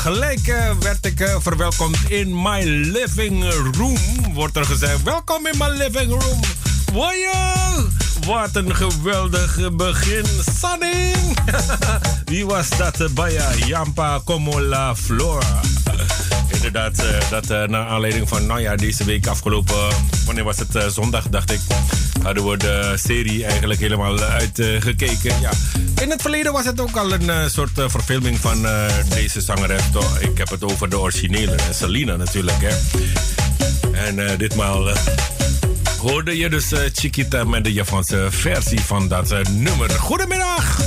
Gelijk werd ik verwelkomd in my living room. Wordt er gezegd, welkom in my living room. Wojo! Wat een geweldig begin. Sanning! Wie was dat bij Jampa Comola Flora? Inderdaad, dat naar aanleiding van, nou ja, deze week afgelopen, wanneer was het? zondag, dacht ik hadden we de serie eigenlijk helemaal uitgekeken. ja. In het verleden was het ook al een soort verfilming van deze zangeres. Ik heb het over de originele, Selena natuurlijk. Hè. En ditmaal hoorde je dus Chiquita met de Japanse versie van dat nummer. Goedemiddag,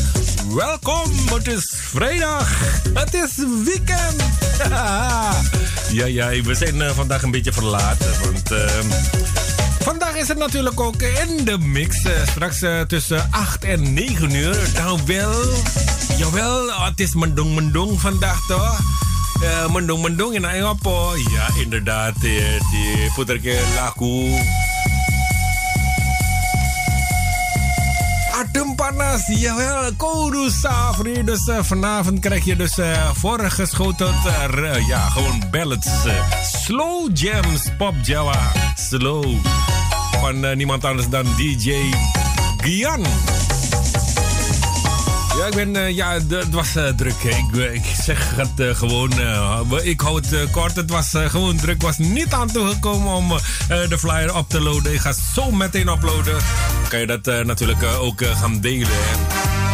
welkom. Het is vrijdag, het is weekend. ja, ja, we zijn vandaag een beetje verlaten, want Vandaag is het natuurlijk ook in de mix. Eh, straks uh, tussen 8 en 9 uur. Nou wel, jawel, oh, het is mendong-mendong vandaag toch? Uh, mendong-mendong in Ayopo. Ja, inderdaad. Die, puterke laku. Panas, jawel, Kodu Safri. Dus uh, vanavond krijg je dus uh, voorgeschoteld, uh, ja, gewoon ballads. slow jams, pop Java, slow van niemand anders dan DJ Gian. Ja, ik ben, uh, ja, het was uh, druk. Ik, ik zeg het gewoon, ik hou het kort. Het was gewoon druk. Ik was niet aan toegekomen om de flyer op te loaden. Ik ga zo meteen uploaden. Dan kan je dat natuurlijk ook gaan delen.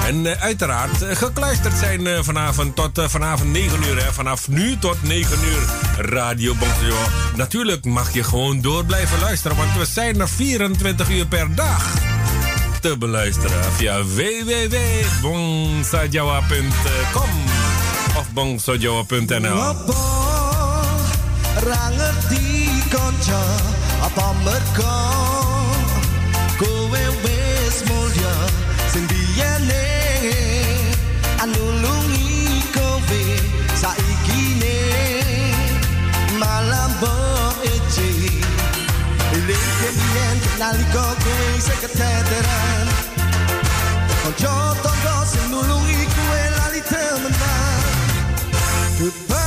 En uiteraard gekluisterd zijn vanavond tot vanavond 9 uur. Hè. Vanaf nu tot 9 uur Radio Bongsojo. Natuurlijk mag je gewoon door blijven luisteren, want we zijn er 24 uur per dag te beluisteren via www.bongsajawa.com of bongsojawa.nl. apa nalika kowe se keteteran Konco tonggo sing nulungi kowe lali temenan Kepacut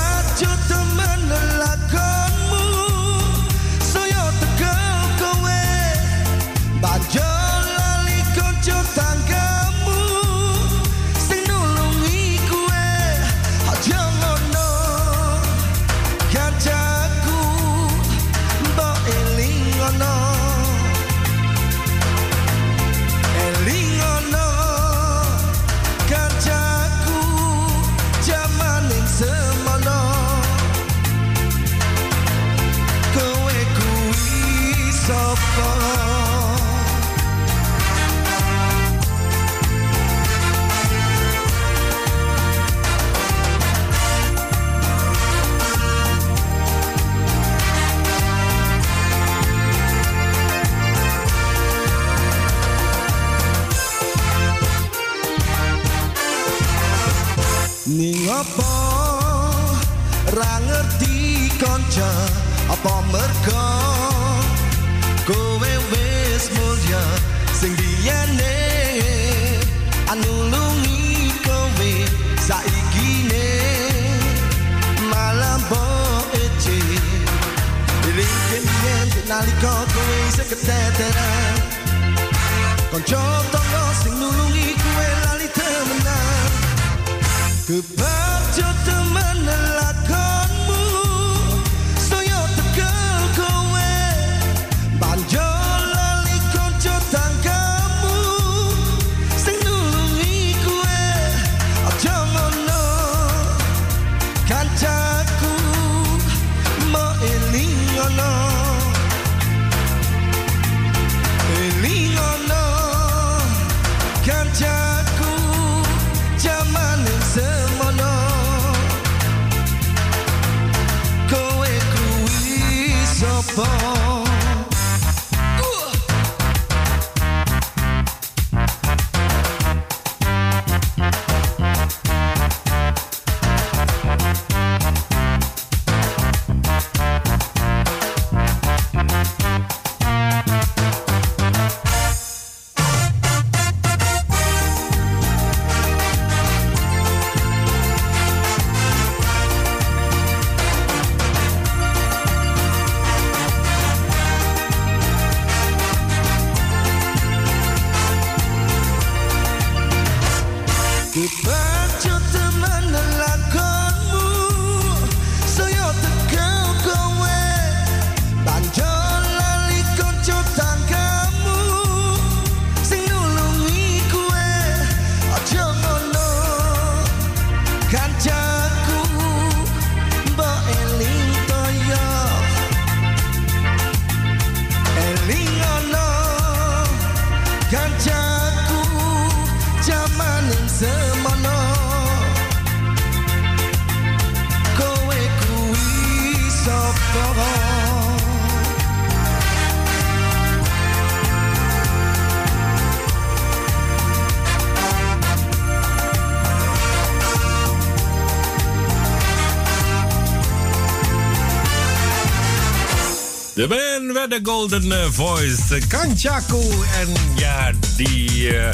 golden eh, voice, Kanchaku. En ja, die uh,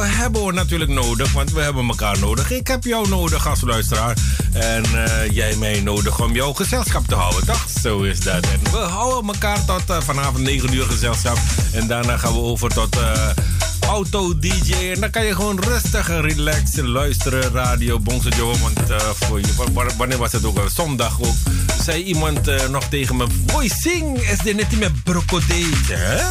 hebben we natuurlijk nodig, want we hebben elkaar nodig. Ik heb jou nodig als luisteraar. En uh, jij mij nodig om jouw gezelschap te houden, toch? Zo is dat. En we houden elkaar tot uh, vanavond 9 uur gezelschap. En daarna gaan we over tot auto-DJ. En dan kan je gewoon rustig en relaxed luisteren. Radio Joe. Want voor wanneer was het ook? Zondag ook. Zei iemand uh, nog tegen me: Boy, zing is dit net met broccoli. Hè?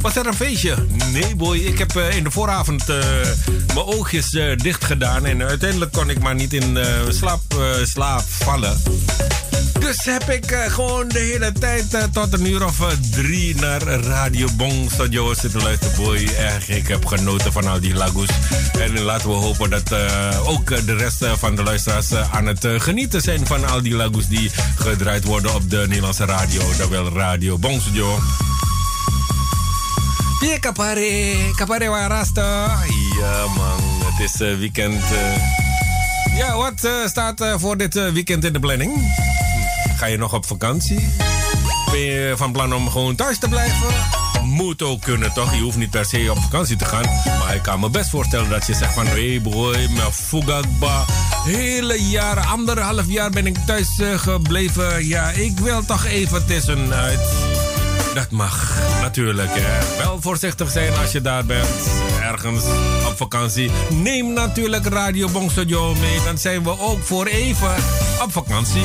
Was er een feestje? Nee, boy. Ik heb uh, in de vooravond mijn oogjes dicht gedaan. En uiteindelijk kon ik maar niet in slaap, slaap vallen. Dus heb ik uh, gewoon de hele tijd uh, tot een uur of uh, drie naar Radio Bong Studio zitten luisteren. Boy, echt, ik heb genoten van al die lagos. En laten we hopen dat ook de rest van de luisteraars aan het genieten zijn van al die lagos die gedraaid worden op de Nederlandse radio. Dat wel Radio Bong Studio. Ja, kapare, kapare warasta. Ja man, het is weekend. Ja, wat staat voor dit weekend in de planning? Ga je nog op vakantie? Ben je van plan om gewoon thuis te blijven? Moet ook kunnen, toch? Je hoeft niet per se op vakantie te gaan. Maar ik kan me best voorstellen dat je zegt van... Hey boy, mijn fugagba. Hele jaar, anderhalf jaar ben ik thuis uh, gebleven. Ja, ik wil toch even tussenuit. Dat mag, natuurlijk. Hè. Wel voorzichtig zijn als je daar bent. Ergens op vakantie. Neem natuurlijk Radio Bong Studio mee. Dan zijn we ook voor even op vakantie.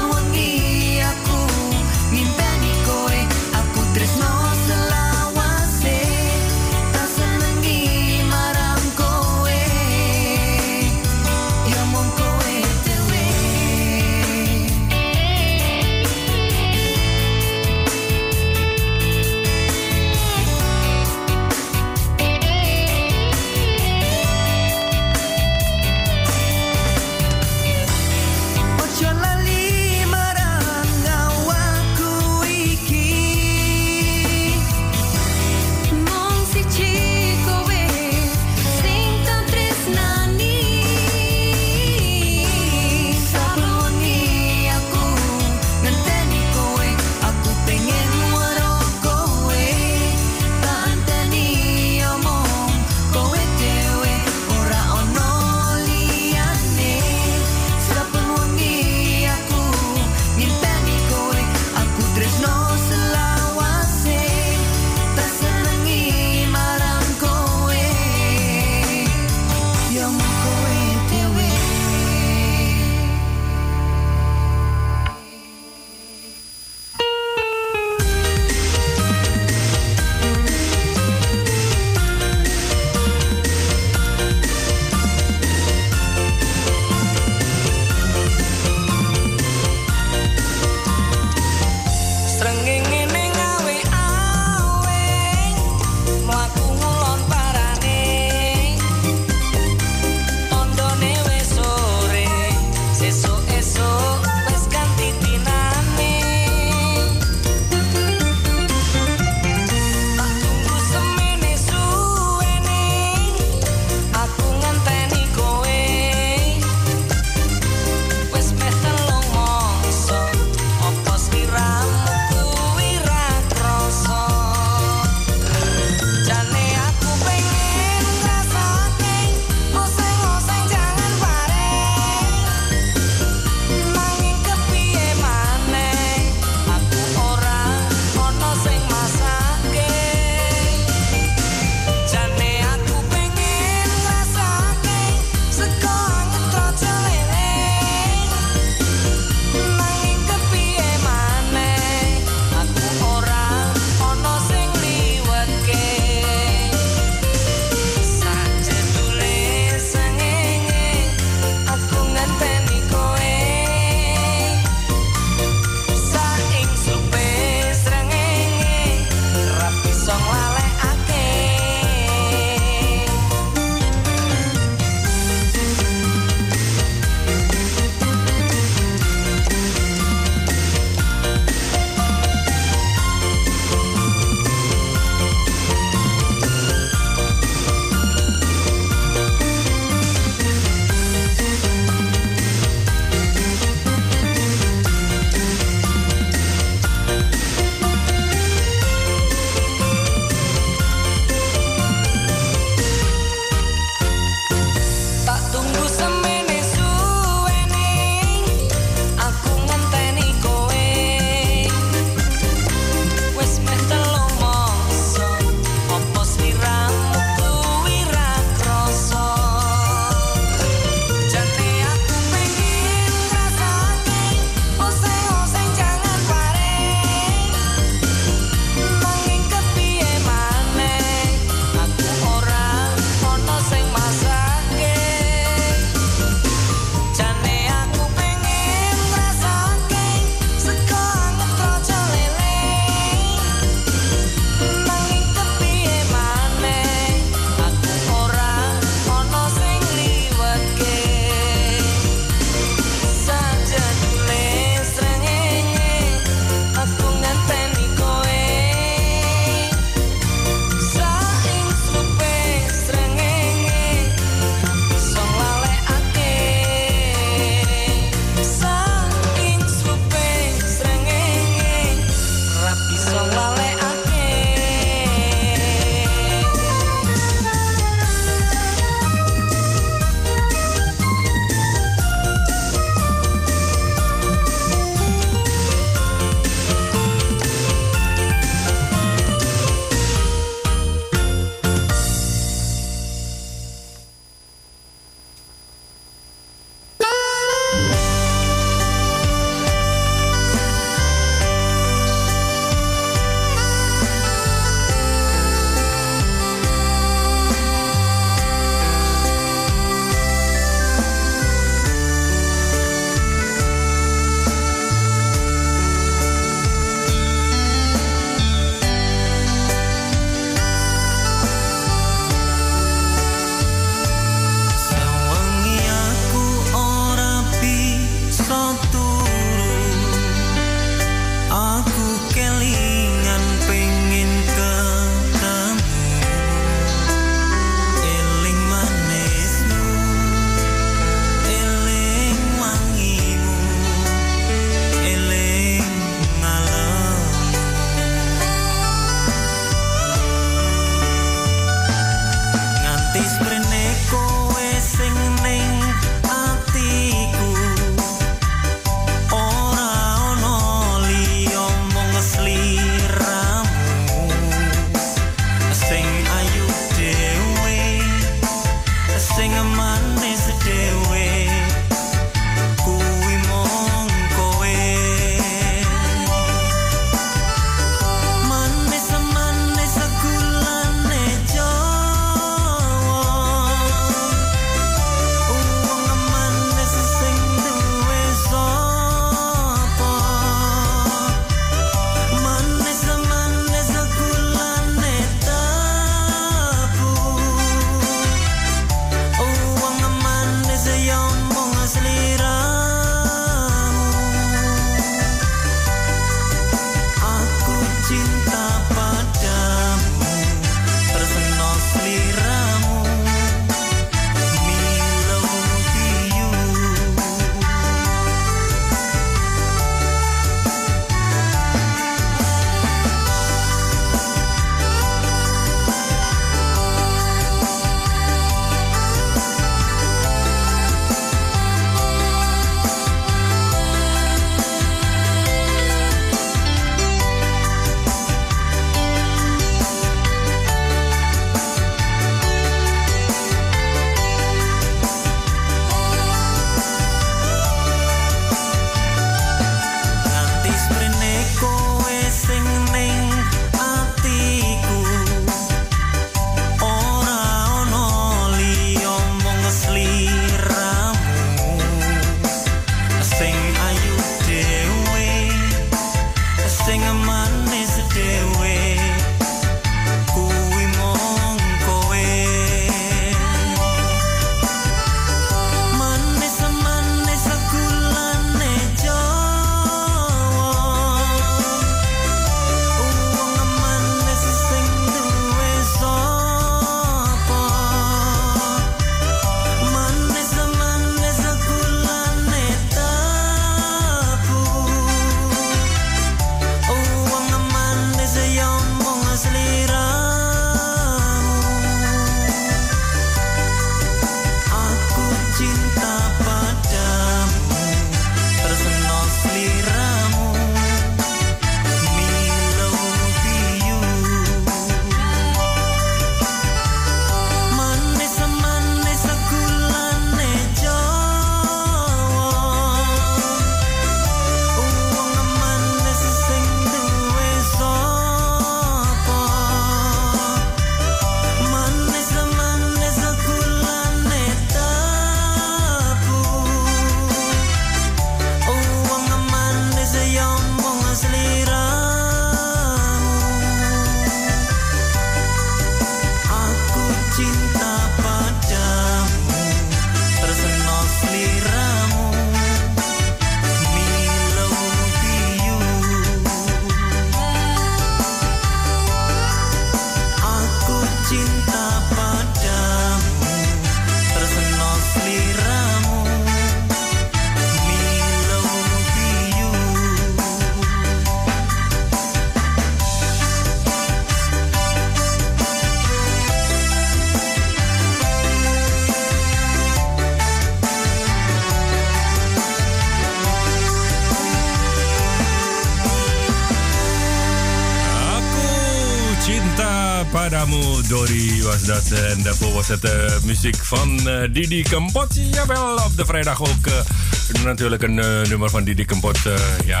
Het uh, muziek van uh, Didi Kempot. Jawel, op de vrijdag ook uh, natuurlijk een nummer van Didi Kempot. ja.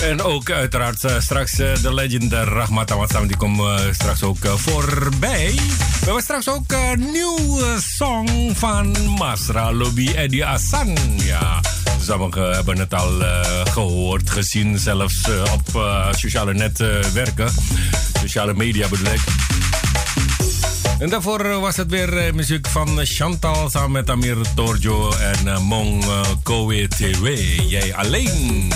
En ook uiteraard straks de legend Rahmat Amatsam. Die komt straks ook voorbij. We hebben straks ook een nieuwe song van Masra Lobby Eddie Asan. Ja. Sommigen hebben het al gehoord, gezien, zelfs op sociale netwerken sociale media bedoel ik. En daarvoor was het weer eh, muziek van Chantal samen met Amir Torjo en Mong Kowe TV. Jij alleen.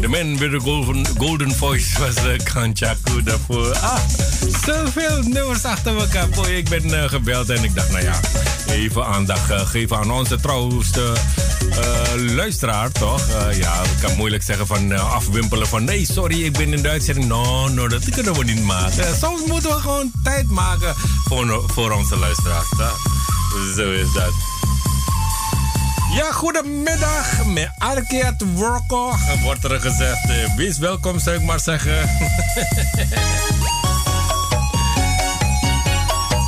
De man with the golden, golden voice was Kanchaku daarvoor. Ah, zoveel nummers achter elkaar. Boy, ik ben gebeld en ik dacht, nou ja, even aandacht geven aan onze trouwste uh, luisteraar, toch? Uh, ja, ik kan moeilijk zeggen van uh, afwimpelen van nee, sorry, ik ben in de uitzending. No, no, dat kunnen we niet maken. Soms moeten we gewoon tijd maken voor, voor onze luisteraars. Zo is dat. Ja, goedemiddag. Met Arkeet Worko wordt er gezegd. wees welkom, zou ik maar zeggen.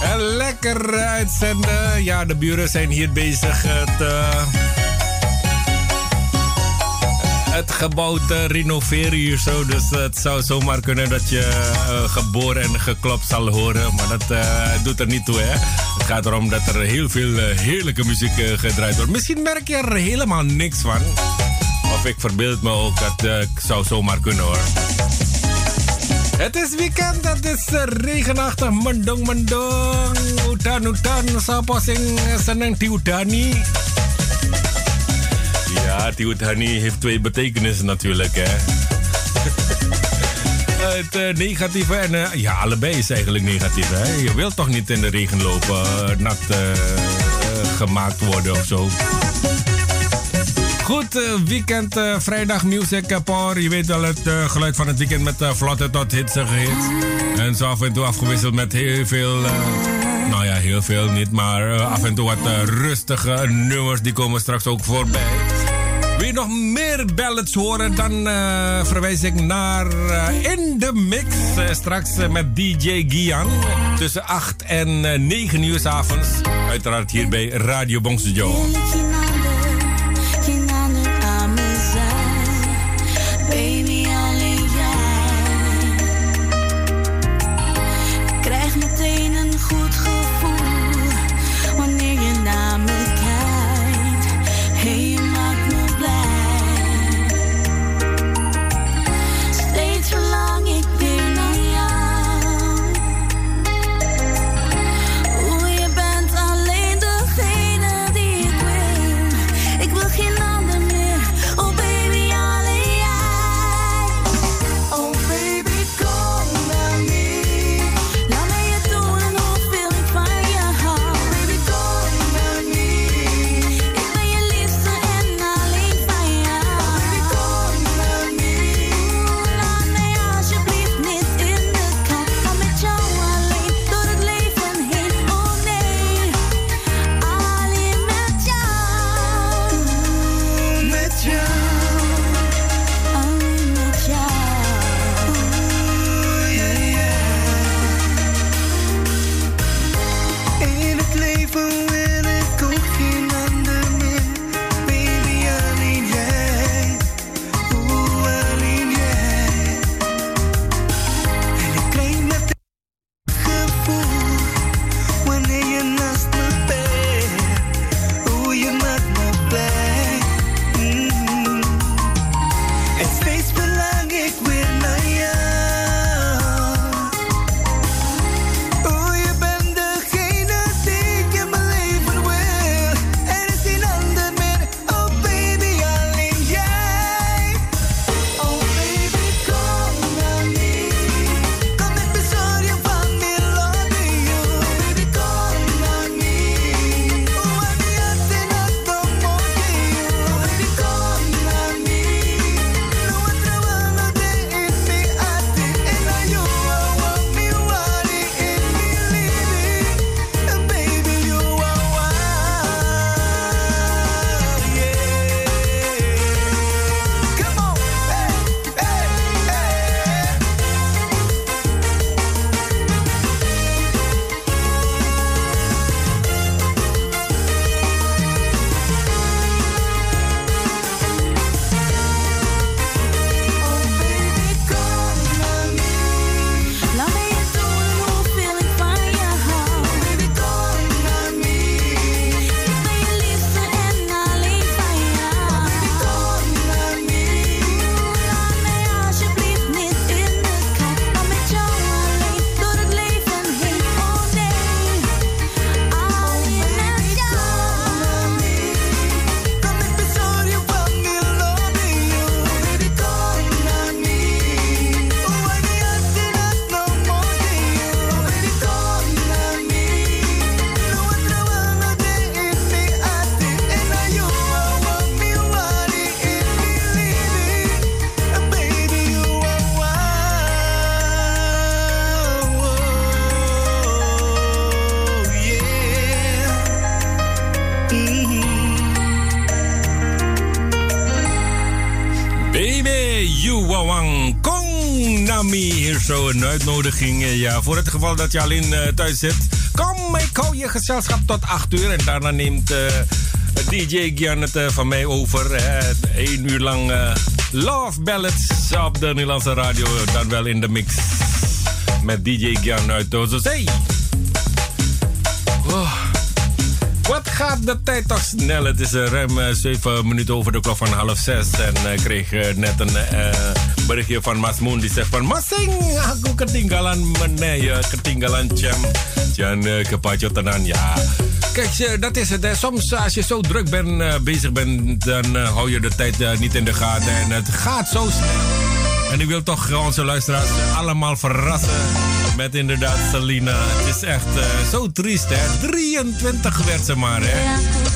en lekker uitzenden. Ja, de buren zijn hier bezig te het gebouw te renoveren hier zo. Dus het zou zomaar kunnen dat je uh, geboren en geklopt zal horen. Maar dat uh, doet er niet toe, hè. Het gaat erom dat er heel veel heerlijke muziek gedraaid wordt. Misschien merk je er helemaal niks van. Of ik verbeeld me ook dat zou zomaar kunnen, hoor. Het is weekend, het is regenachtig. Mendong, mendong. Utan, utan. Sapa sing seneng diudani. Ja, Tiwutani heeft twee betekenissen natuurlijk, hè. Het uh, negatieve en uh, ja, allebei is eigenlijk negatief. Hè? Je wilt toch niet in de regen lopen, uh, nat gemaakt worden of zo. Goed, weekend, vrijdag music power. Je weet wel het geluid van het weekend met vlotte tot hitsige hits. En zo af en toe afgewisseld met heel veel, nou ja, heel veel niet, maar af en toe wat rustige nummers. Die komen straks ook voorbij. Wil je nog meer ballads horen, dan verwijs ik naar In The Mix. Straks met DJ Gian. Tussen 8 en 9 uur s avonds. Uiteraard hier bij Radio Bongsejo. Uitnodiging. Ja, voor het geval dat je alleen thuis zit. Kom, ik hou je gezelschap tot 8 uur. En daarna neemt DJ Gian het van mij over. Eén uur lang Love Ballads op de Nederlandse radio. Dan wel in de mix. Met DJ Gian uit Zee. Oh. Wat gaat de tijd toch snel? Het is ruim 7 uh, minuten over de klok van half 6. En ik kreeg net een berichtje van Mas Moon die zegt van... Masing, aku ketinggalan meneer, ketinggalan jam. Jan ja. Kijk, dat is het. Soms als je zo druk bent, bezig bent, dan hou je de tijd niet in de gaten. En het gaat zo snel. En ik wil toch onze luisteraars allemaal verrassen met inderdaad Selina. Het is echt zo triest, hè? 23 werd ze maar, hè?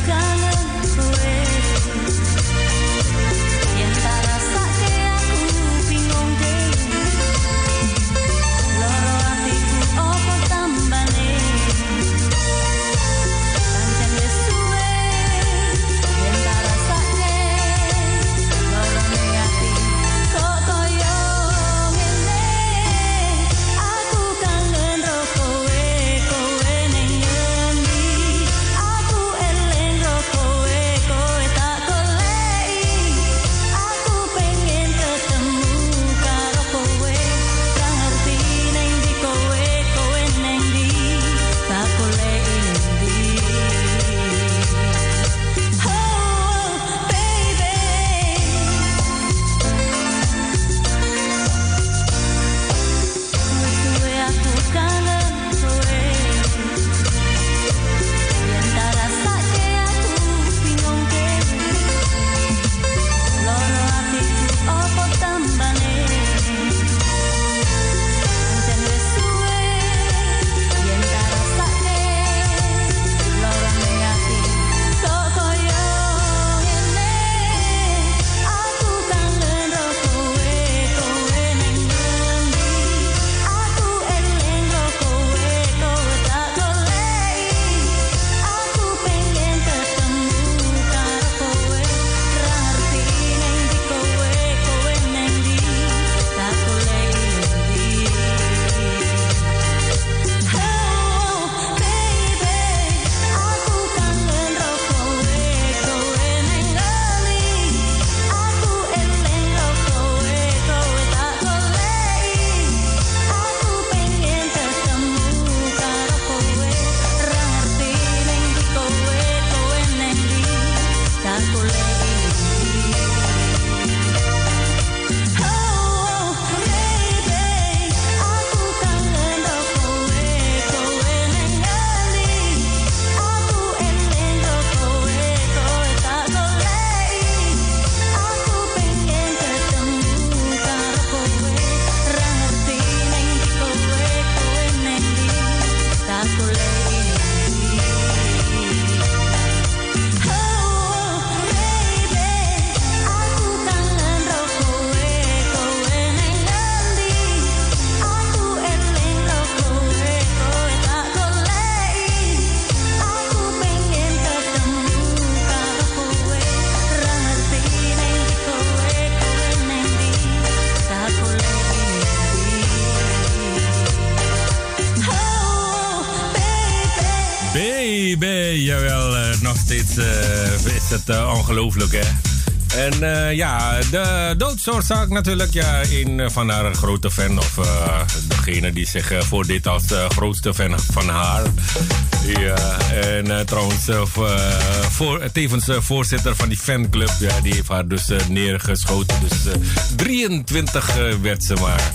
Ongelooflijk, hè? En uh, ja, de doodsoorzaak natuurlijk. Ja, een van haar grote fan. Of uh, degene die zich voor dit als grootste fan van haar. Ja, en trouwens, voor, tevens voorzitter van die fanclub. Ja, die heeft haar dus neergeschoten. Dus 23 werd ze maar.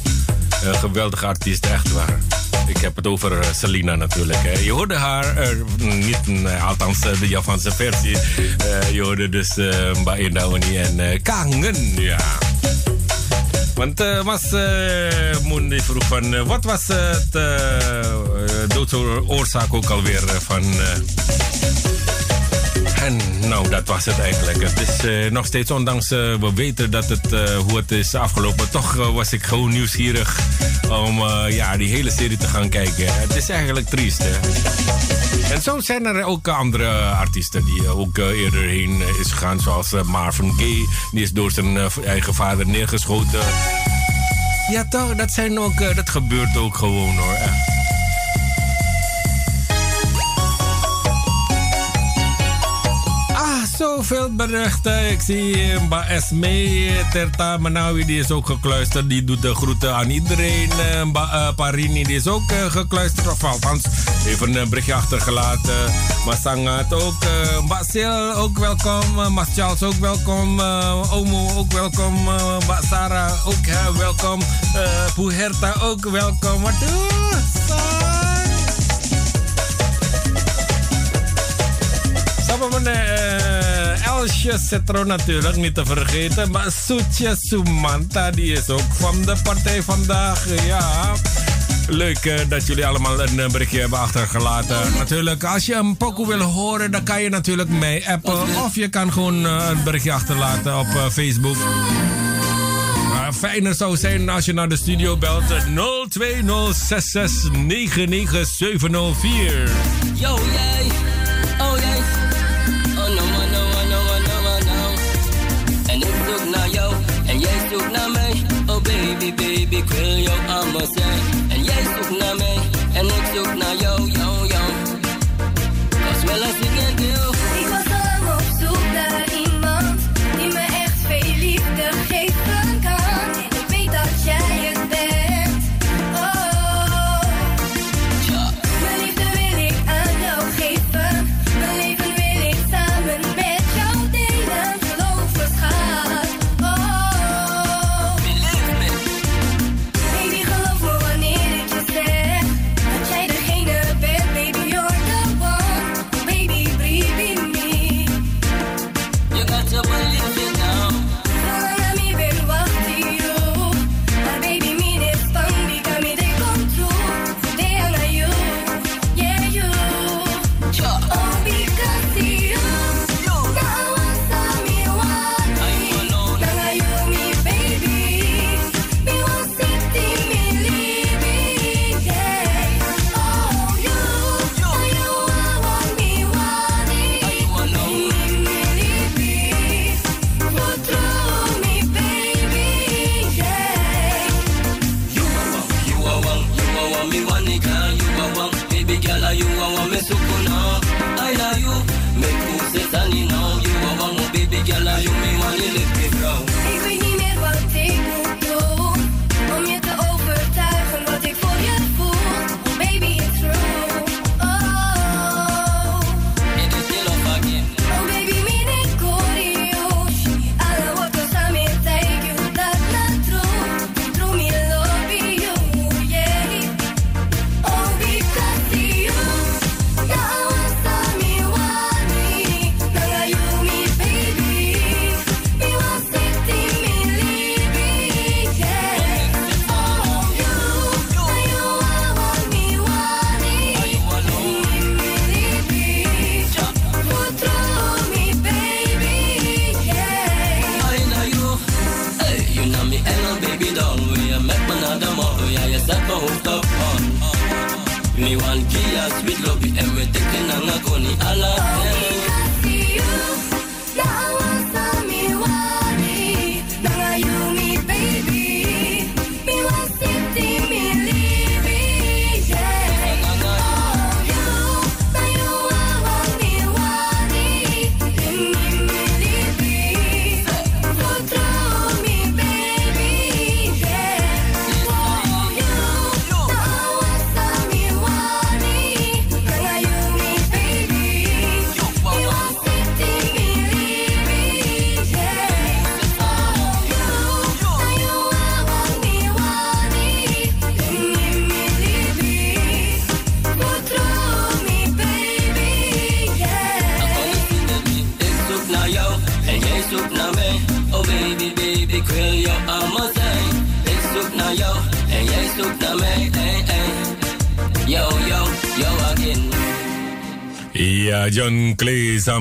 Geweldige artiest, echt waar. Ik heb het over eh, Selina natuurlijk. Je hoorde haar, uh, niet, althans uh, de Japanse versie. Je hoorde dus uh, Mbae en Kangen, ja. Want was Moon vroeg van wat was het doodsoorzaak ook alweer van en nou, dat was het eigenlijk. Het is nog steeds, ondanks we weten dat het, uh, hoe het is afgelopen, toch was ik gewoon nieuwsgierig om eh, ja, die hele serie te gaan kijken. Het is eigenlijk triest. Hè? En zo zijn er ook andere artiesten die eh, ook eh, eerder heen is gegaan. Zoals Marvin Gaye. Die is door zijn eigen vader neergeschoten. Ja toch, dat, zijn ook, dat gebeurt ook gewoon hoor. zoveel berichten. Ik zie eh, Mba Esme Terta Manawi, die is ook gekluisterd. Die doet de groeten aan iedereen. Eh, Mba eh, Parini, die is ook uh, gekluisterd. Of althans, even een berichtje achtergelaten. Masangat ook. Uh, Mba Sil ook welkom. Mas Charles ook welkom. Omo ook welkom. Mba Sarah ook welkom. Puherta ook welkom. Wat mana Elsje Cetro natuurlijk niet te vergeten. Maar Soetje Sumanta, die is ook van de partij vandaag. Ja. Leuk eh, dat jullie allemaal een eh, berichtje hebben achtergelaten. Natuurlijk, als je een pokoe wil horen, dan kan je natuurlijk mee Apple, Of je kan gewoon eh, een berichtje achterlaten op Facebook. Maar fijner zou zijn als je naar de studio belt 0206699704. Yo, jij. wil jou allemaal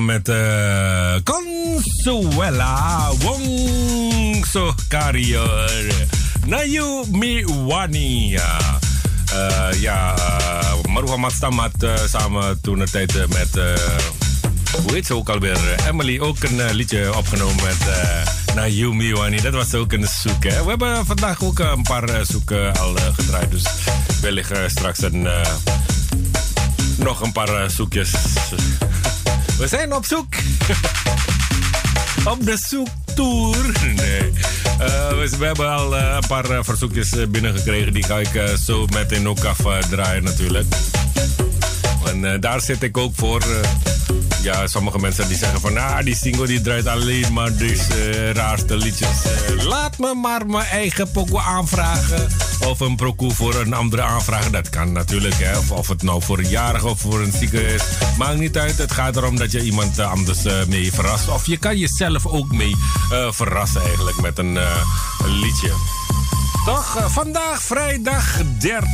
met uh, Consuela Wong Sokario Nayu Miwani. ja, uh, yeah, uh, samen toen de tijd eh, met, eh, hoe heet ze ook alweer? Emily, ook een liedje opgenomen met Nayu Miwani. Dat was ook een zoek. We hebben vandaag ook een paar zoeken al gedraaid. Dus wellicht straks een, nog een paar zoekjes we zijn op zoek. op de zoektour. Nee. Eh, we, hebben al eh, een paar eh, verzoekjes binnengekregen. Die ga ik zo meteen ook afdraaien natuurlijk. En daar zit ik ook voor. ja, sommige mensen die zeggen van... Ah, die single die draait alleen maar deze raarste liedjes. Laat me maar mijn eigen pokoe aanvragen. Of een pokoe voor een andere aanvragen. Dat kan natuurlijk. Hè. Of, of het nou voor een jarige of voor een zieke is. Maakt niet uit. Het gaat erom dat je iemand eh, anders eh, mee verrast. Of je kan jezelf ook mee eh, verrassen eigenlijk met een, liedje. Toch, vandaag vrijdag 30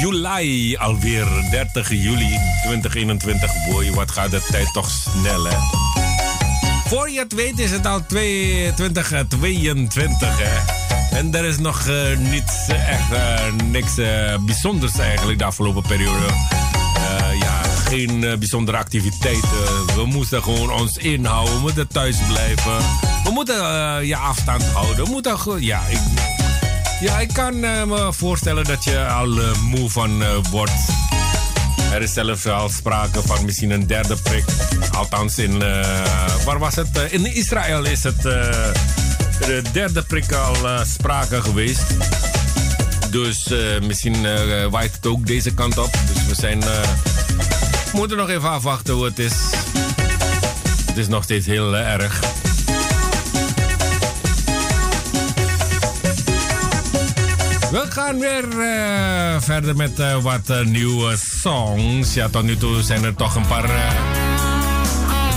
juli alweer. 30 juli 2021. Boy, wat gaat de tijd toch snel, hè? Voor je het weet is het al 2022, hè? En er is nog eh, niets, eh, echt eh, niks bijzonders eigenlijk de afgelopen periode. Ja, geen bijzondere activiteiten. We moeten gewoon ons inhouden. We moeten thuis blijven. We moeten je afstand houden. We moeten gewoon, ja, ik, ja, ik kan me voorstellen dat je al moe van wordt. Er is zelfs al sprake van misschien een derde prik. Althans, in, waar was het? In Israël is het de derde prik al eh, sprake geweest. Dus eh, misschien eh, waait het ook deze kant op. Dus we zijn, moeten nog even afwachten hoe het is. Het is nog steeds heel erg. We gaan weer verder met wat nieuwe songs. Ja, tot nu toe zijn er toch een paar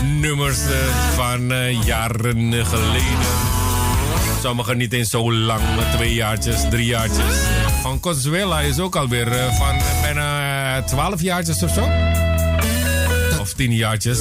nummers van jaren geleden. Sommige niet eens zo lang, twee jaartjes, drie jaartjes. Van Consuela is ook alweer eh, van bijna twaalf jaartjes of zo. Of tien jaartjes.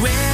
where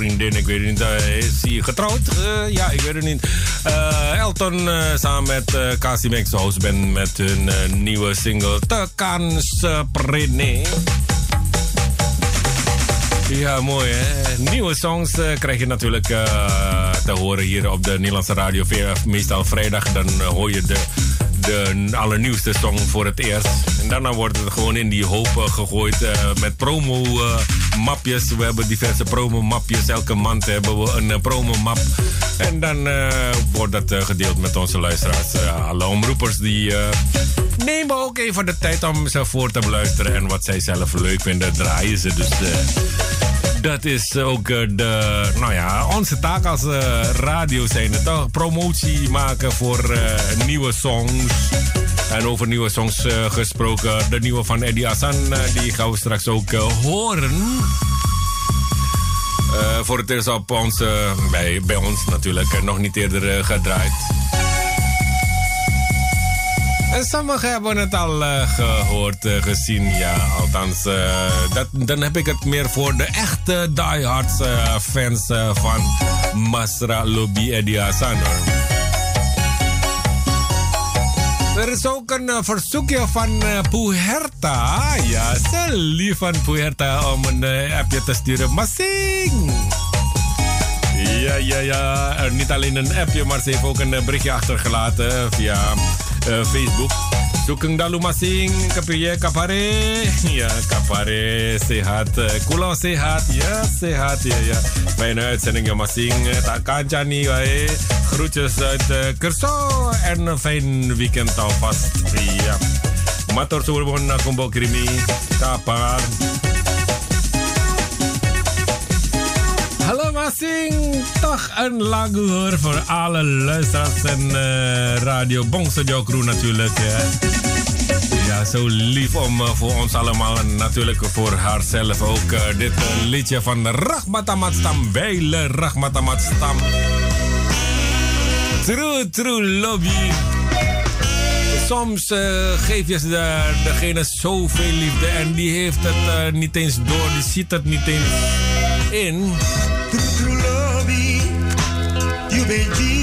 vriendin. Ik weet niet, eh, is hij getrouwd? Eh, ja, ik weet het niet. Eh, Elton samen met uh, Casimex Houseband met hun nieuwe single Te Kans Prene. Ja, mooi hè. Nieuwe songs krijg je natuurlijk te horen hier op de Nederlandse radio. Meestal vrijdag, dan hoor je de, de allernieuwste song voor het eerst. En daarna wordt het gewoon in die hoop eh, gegooid eh, met promo-mapjes. we hebben diverse promo-mapjes. Elke maand hebben we een eh, promo-map. En dan eh, wordt dat eh, gedeeld met onze luisteraars. Eh, alle omroepers die eh, nemen ook even de tijd om ze voor te beluisteren. En wat zij zelf leuk vinden, draaien ze. Dus eh, dat is ook eh, de, nou ja, onze taak als eh, radio zijn. Toch promotie maken voor eh, nieuwe songs. En over nieuwe songs gesproken. De nieuwe van Eddie Hassan, die gaan we straks ook horen. Voor het eerst op ons, eh, bij, bij ons natuurlijk, nog niet eerder gedraaid. En sommigen hebben het al eh, gehoord, eh, gezien. Ja, althans, eh, dat, dan heb ik het meer voor de echte diehards eh, fans van Masra Lobby Eddie Hassan. Er is ook een verzoekje van Puerta. Ja, ze lief van Puerta om een appje te sturen. Maar! Ja, ja, ja. Er niet alleen een appje, maar ze heeft ook een berichtje achtergelaten via eh, Facebook. Zoekeng dalu masing, kapiye kapare. Ja, kapare, sehat. Eh, Kulang sehat, ja, sehat. Ja, ja. Fijne uitzending, ja, masing. Tak kancani, wae. Groetjes uit uh, Kersau en een fijn weekend alvast. Ja. Mator suwun kumbo krimi. Kapan. Masing, toch een hoor voor alle luisteraars en eh, Radio Bongso Crew natuurlijk. Ja, zo lief om eh, voor ons allemaal en natuurlijk voor haarzelf ook eh, dit liedje van Rachmatamat Stam, Weile Rachmatamat Stam. True, true lobby. Soms geef je de, degene zoveel liefde en die heeft het niet eens door, die ziet het niet eens in. True, true lobby, you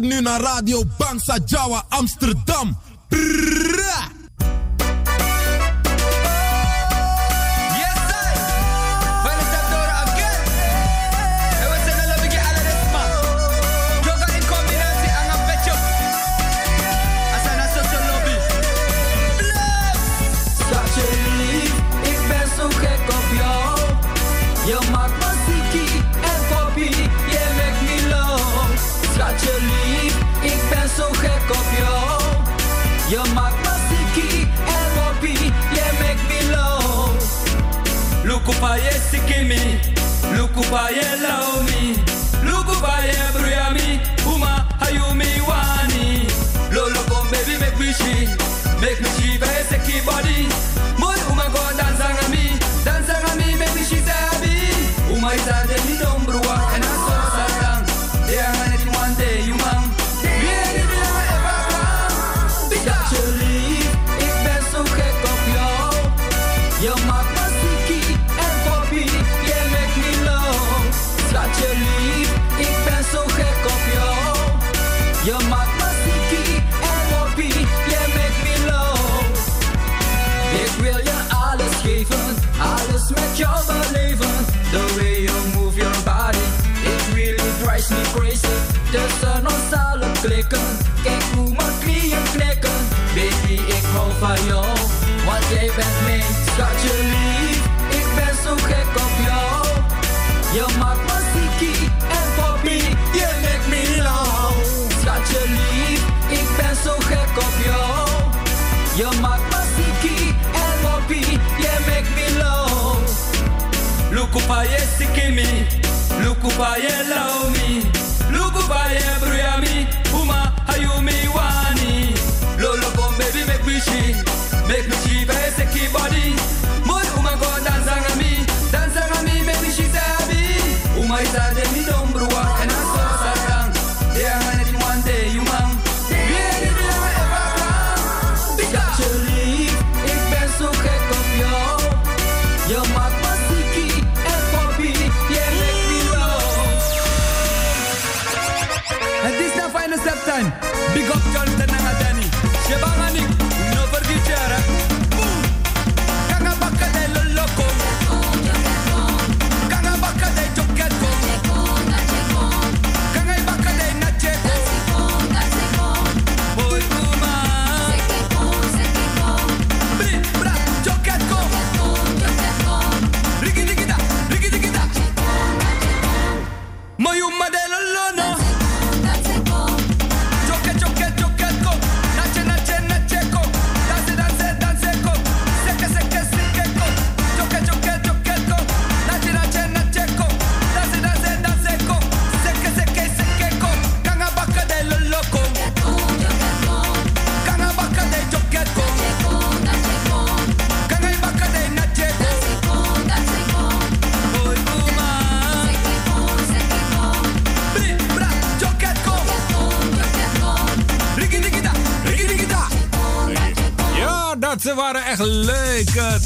nu naar Radio Bangsa Jawa Amsterdam.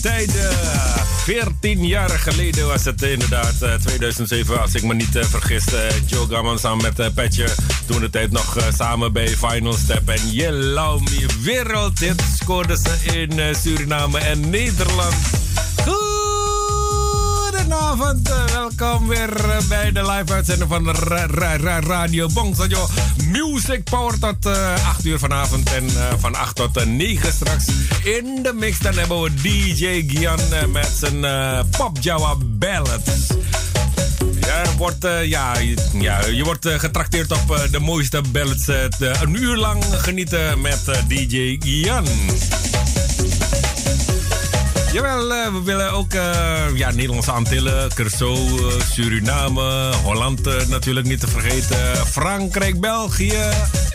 Tijden. 14 jaar geleden was het inderdaad, eh, 2007 als ik me niet eh, vergis. eh, Joe Gammon samen met eh, Petje. Toen de tijd nog eh, samen bij Final Step. En Jellau Me wereldhit scoorden ze in eh, Suriname en Nederland. Goedenavond, eh, welkom weer eh, bij de live uitzending van Ra- Ra- Ra- Radio Bongsajo Music Power tot eh 8 uur vanavond en eh, van 8 tot eh, 9 straks. In de mix dan hebben we DJ Gian eh, met zijn eh, Pop Java Ballads. Ja, wordt, eh, ja, ja, je wordt getrakteerd op de mooiste ballads. een uur lang genieten met DJ Gian. Jawel, we willen ook ja, Nederlandse Antillen, Curaçao, Suriname, Holland natuurlijk niet te vergeten. Frankrijk, België,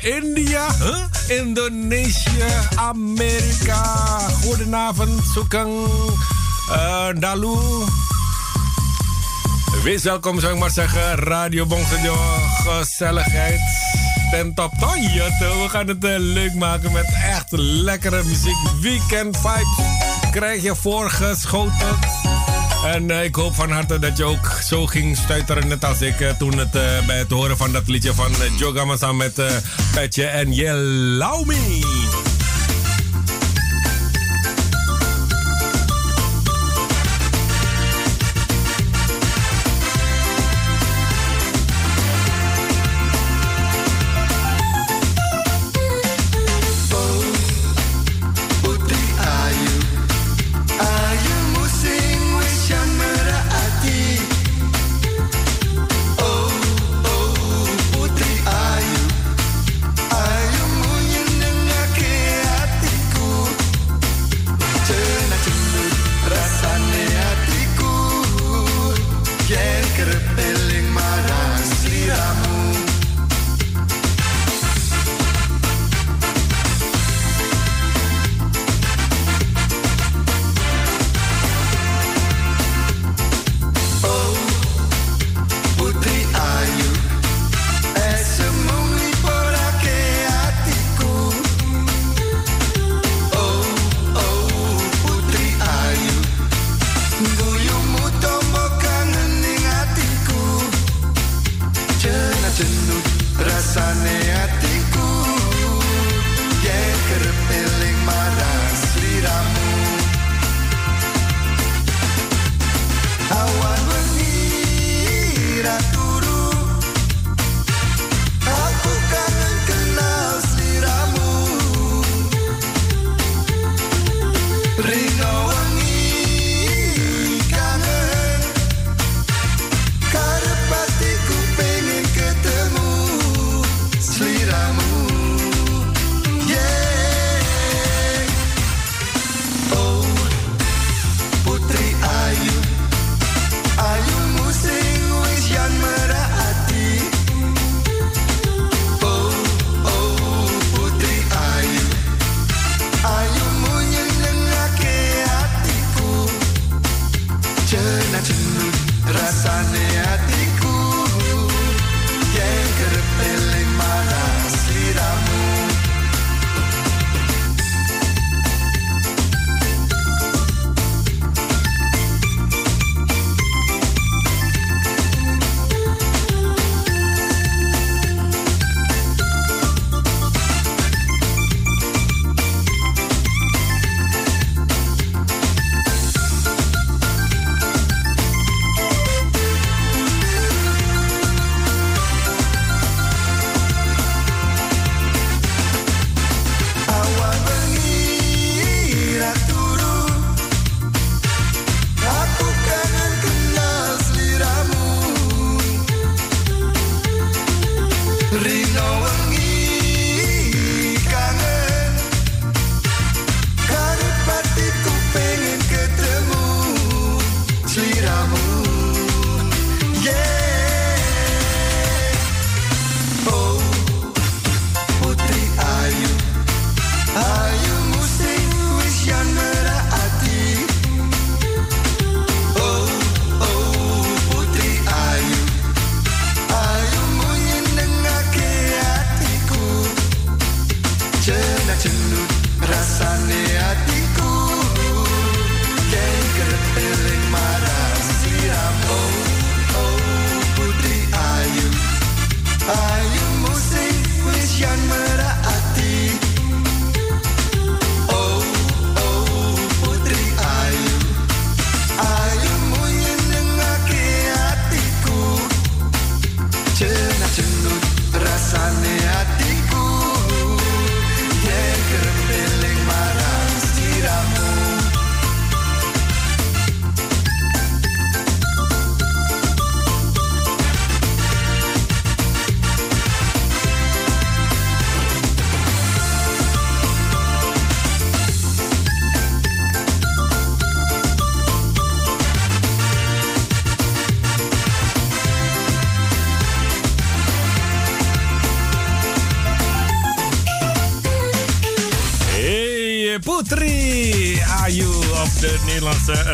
India, huh? Indonesië, Amerika. Goedenavond, Soekang, eh Dalu. Wees welkom, zou ik maar zeggen. Radio Bongsadio, gezelligheid. Ten top. Toch. we gaan het eh, leuk maken met echt lekkere muziek. Weekend vibes krijg je voorgeschoten. En eh, ik hoop van harte dat je ook zo ging stuiteren, net als ik, eh, toen het eh, bij het horen van dat liedje van samen met Petje en Yellow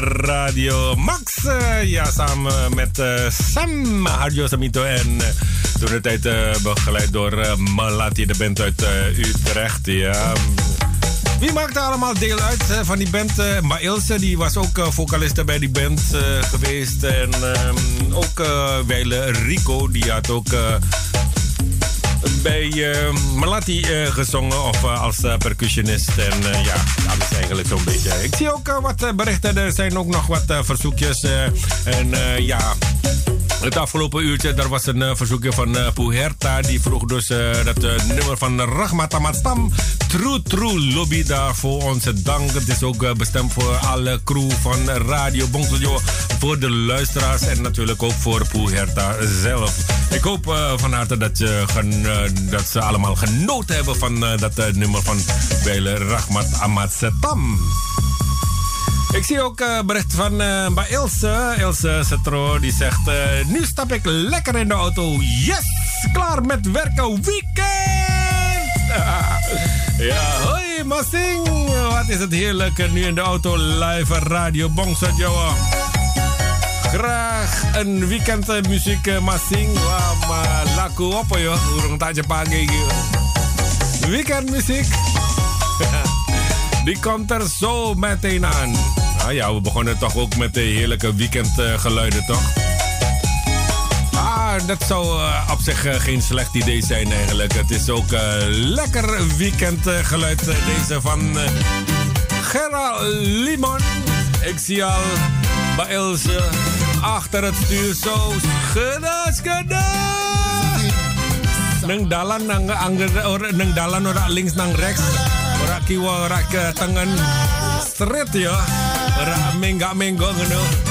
Radio. Max, eh, ja, samen met eh, Sam Harjo Samito en eh, toen de tijd begeleid door Malati, de band uit Utrecht. Ja. Wie maakte allemaal deel uit van die band? Maar Ilse die was ook vocaliste bij die band geweest. En ehm, ook Weile Rico, die had ook bij eh, Malati eh, gezongen of eh, als eh, percussionist. En ja, alles eigenlijk zo'n beetje. Ik zie ook wat berichten. Er zijn ook nog wat verzoekjes. en ja. Het afgelopen uurtje, daar was een eh, verzoekje van Puerta. Die vroeg dus eh, dat nummer van Stam. True True Lobby daarvoor onze dank. Het is ook bestemd voor alle crew van Radio Bongsojo. Voor de luisteraars en natuurlijk ook voor Puerta zelf. Ik hoop van harte dat, je dat ze allemaal genoten hebben van dat nummer van Bele Rahmat Ahmad Stam. Ik zie ook eh, bericht van eh, bij Ilse. Ilse Cetro die zegt... eh, nu stap ik lekker in de auto. Yes! Klaar met werken. Weekend! ja, hoi Massing. Wat is het heerlijk nu in de auto. Live Radio Bongso Jawa. Graag een weekend muziek Massing. Maar laku apa yo. Urung tak pagi. Weekend muziek. Die komt er zo meteen aan. Ja, we begonnen toch ook met de heerlijke weekendgeluiden, toch? Ah, dat zou eh, op zich eh, geen slecht idee zijn eigenlijk. Het is ook eh, lekker weekendgeluid deze van Gerard Limon. Ik zie al bij Ilse achter het stuur zo schudden, schudden. Neng dalan nang angger or dalan ora links nang rechts. Ora kiwa ora ke. Straight. Raminga Mingongo.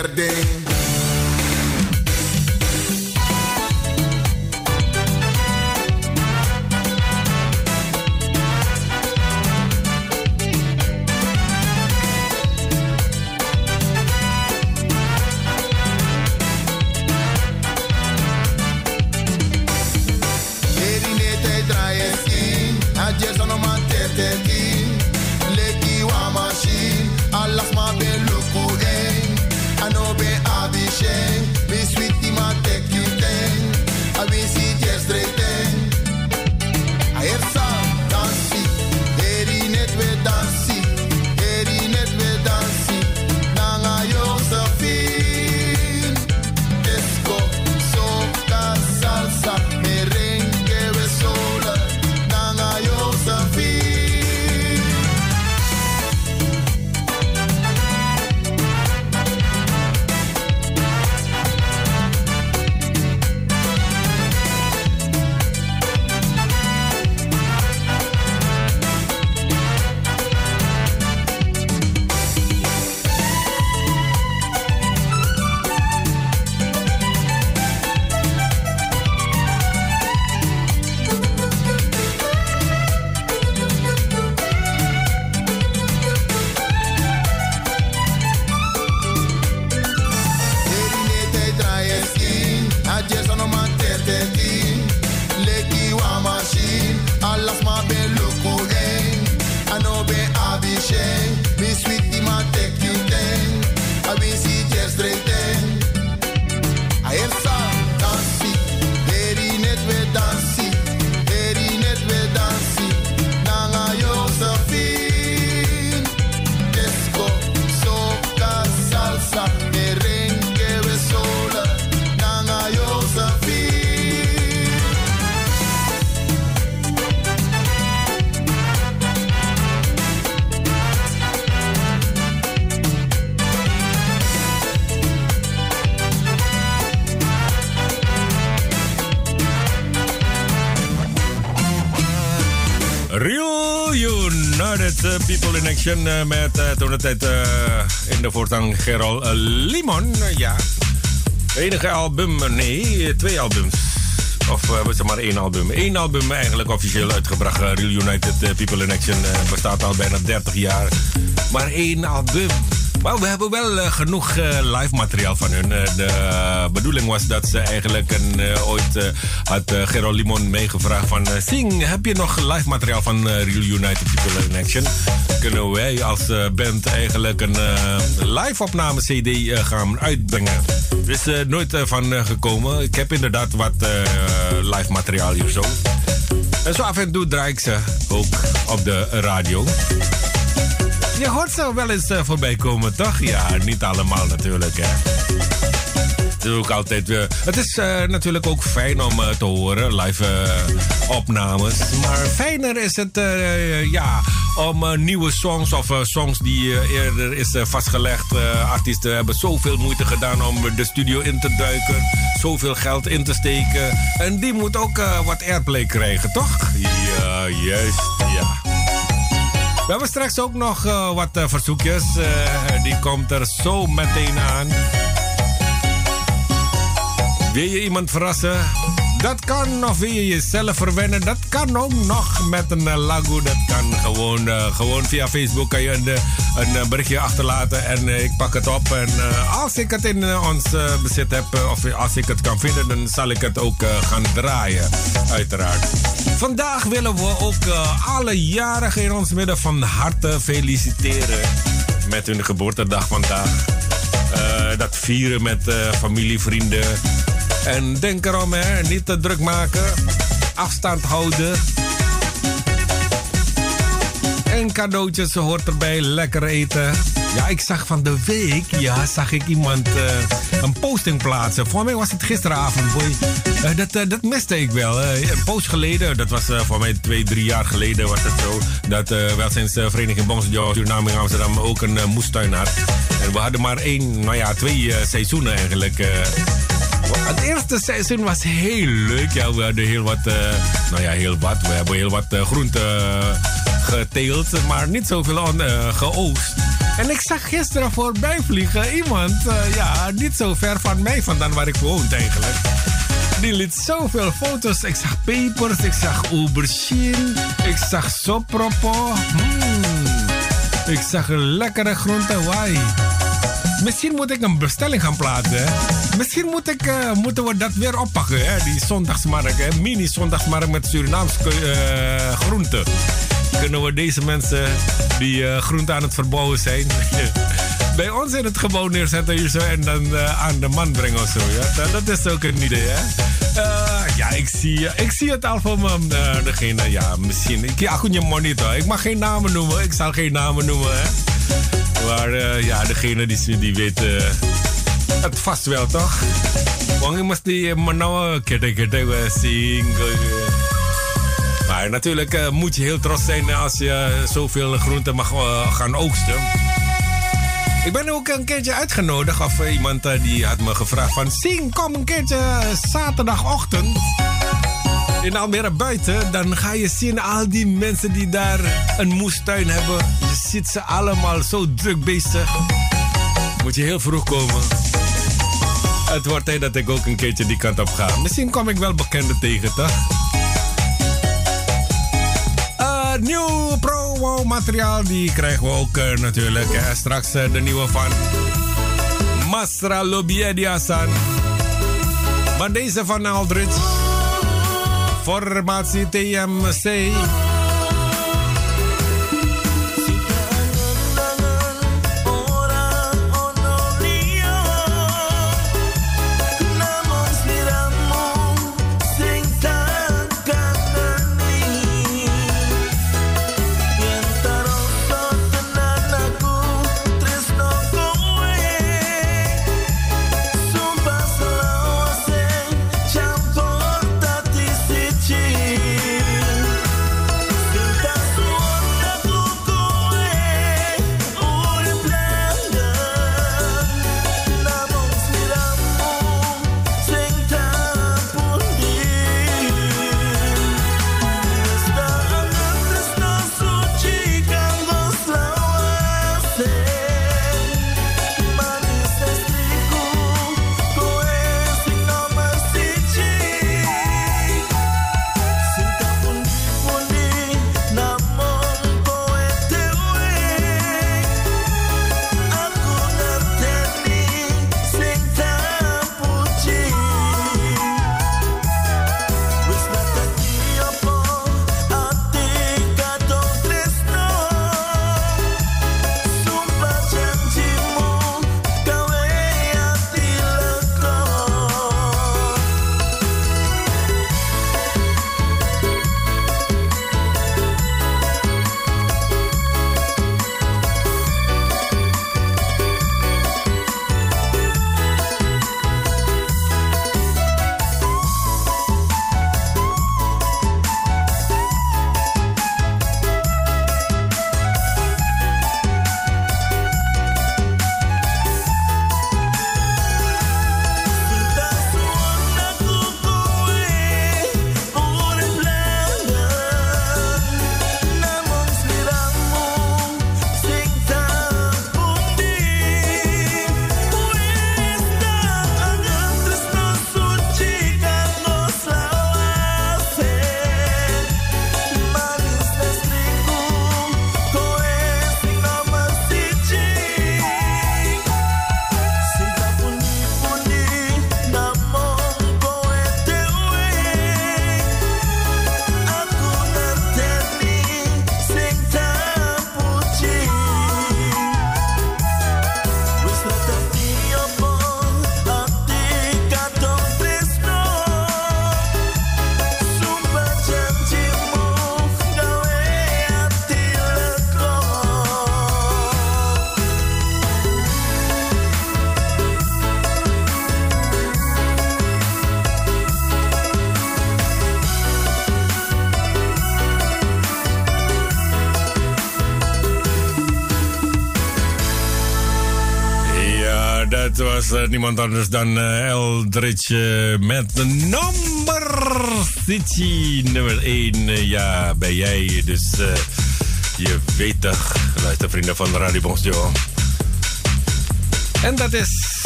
Lekker ding. Eh, met eh, toen de tijd eh, in de voortang Gerald Limon. Ja, enige album, nee, twee albums. Of was het maar één album? Eén album eigenlijk officieel uitgebracht. Real United People in Action bestaat al bijna 30 jaar. Maar één album. Maar we hebben wel genoeg live materiaal van hun. De bedoeling was dat ze eigenlijk een, ooit had Gerald Limon meegevraagd van... Sing, heb je nog live materiaal van Real United People in Action? Kunnen wij als eh, band eigenlijk een eh, live opname CD eh, gaan uitbrengen? Er is eh, nooit van gekomen. Ik heb inderdaad wat live materiaal hier zo. En zo af en toe draai ik ze ook op de radio. Je hoort ze wel eens voorbij komen, toch? Ja, niet allemaal natuurlijk, hè. Het is ook altijd... het is natuurlijk ook fijn om te horen, live eh, opnames. Maar fijner is het, ja, om eh, nieuwe songs of eh, songs die eh, eerder is vastgelegd. Artiesten hebben zoveel moeite gedaan om de studio in te duiken. Zoveel geld in te steken. En die moet ook wat airplay krijgen, toch? Ja, juist, ja. We hebben straks ook nog wat verzoekjes. Die komt er zo meteen aan. Wil je iemand verrassen? Dat kan. Wil je jezelf verwennen? Dat kan ook nog met een uh, lago. Dat kan gewoon, uh, gewoon via Facebook kan je een, een uh, berichtje achterlaten. En ik pak het op. En als ik het in ons bezit heb, of als ik het kan vinden, dan zal ik het ook gaan draaien. Uiteraard. Vandaag willen we ook alle jarigen in ons midden van harte feliciteren. Met hun geboortedag vandaag. dat vieren met familie, vrienden. En denk erom, hè, niet te druk maken. Afstand houden. En cadeautjes hoort erbij, lekker eten. Ja, ik zag van de week, ja, zag ik iemand uh, een posting plaatsen. Voor mij was het gisteravond, boy. Uh, dat, uh, dat miste ik wel. een post geleden, dat was voor mij twee, drie jaar geleden was het zo. Dat welzijnsvereniging Bonsjo Suriname in Amsterdam ook een moestuin had. En we hadden maar één, nou ja, twee seizoenen eigenlijk. Het eerste seizoen was heel leuk. Ja, we hadden heel wat, uh, nou ja, heel wat. We hebben heel wat uh, groenten uh, geteeld, maar niet zoveel geoogst. En ik zag gisteren voorbij vliegen iemand, ja, niet zo ver van mij vandaan waar ik woon eigenlijk. Die liet zoveel foto's. Ik zag pepers, ik zag aubergine, ik zag sopropo. Hmm. Ik zag een lekkere groente, wai. Misschien moet ik een bestelling gaan plaatsen. Misschien uh, moeten we dat weer oppakken, hè? die zondagsmarkt. Mini-zondagsmarkt met Surinaamse uh, groenten. Kunnen we deze mensen die uh, groenten aan het verbouwen zijn... bij ons in het gebouw neerzetten hier zo, en dan aan de man brengen of zo. Ja? Dat is ook een idee, hè? ja, ik zie, ik zie het al van degene, ja, misschien... Ik, ja, goed, je monitor. Ik mag geen namen noemen. Ik zal geen namen noemen, hè? Maar uh, ja, degene die, die weet uh, het vast wel, toch? Want je moest die nou kete kete zien. Maar natuurlijk uh, moet je heel trots zijn als je zoveel groenten mag gaan oogsten. Ik ben ook een keertje uitgenodigd, of iemand die had me gevraagd van... Sing, kom een keertje zaterdagochtend in Almere buiten, dan ga je zien al die mensen die daar een moestuin hebben. Je ziet ze allemaal zo druk bezig. Moet je heel vroeg komen. Het wordt tijd dat ik ook een keertje die kant op ga. Misschien kom ik wel bekenden tegen, toch? Uh, nieuw pro materiaal, die krijgen we ook uh, natuurlijk. Straks de nieuwe van Masra Lobiedi Hassan. Maar deze van Aldrich. Formatie TMC. Eh, niemand anders dan eh, Eldridge eh, met de number City nummer 1. ja, ben jij. Dus je weet toch, luistervrienden van Radio Bonsjo. En dat is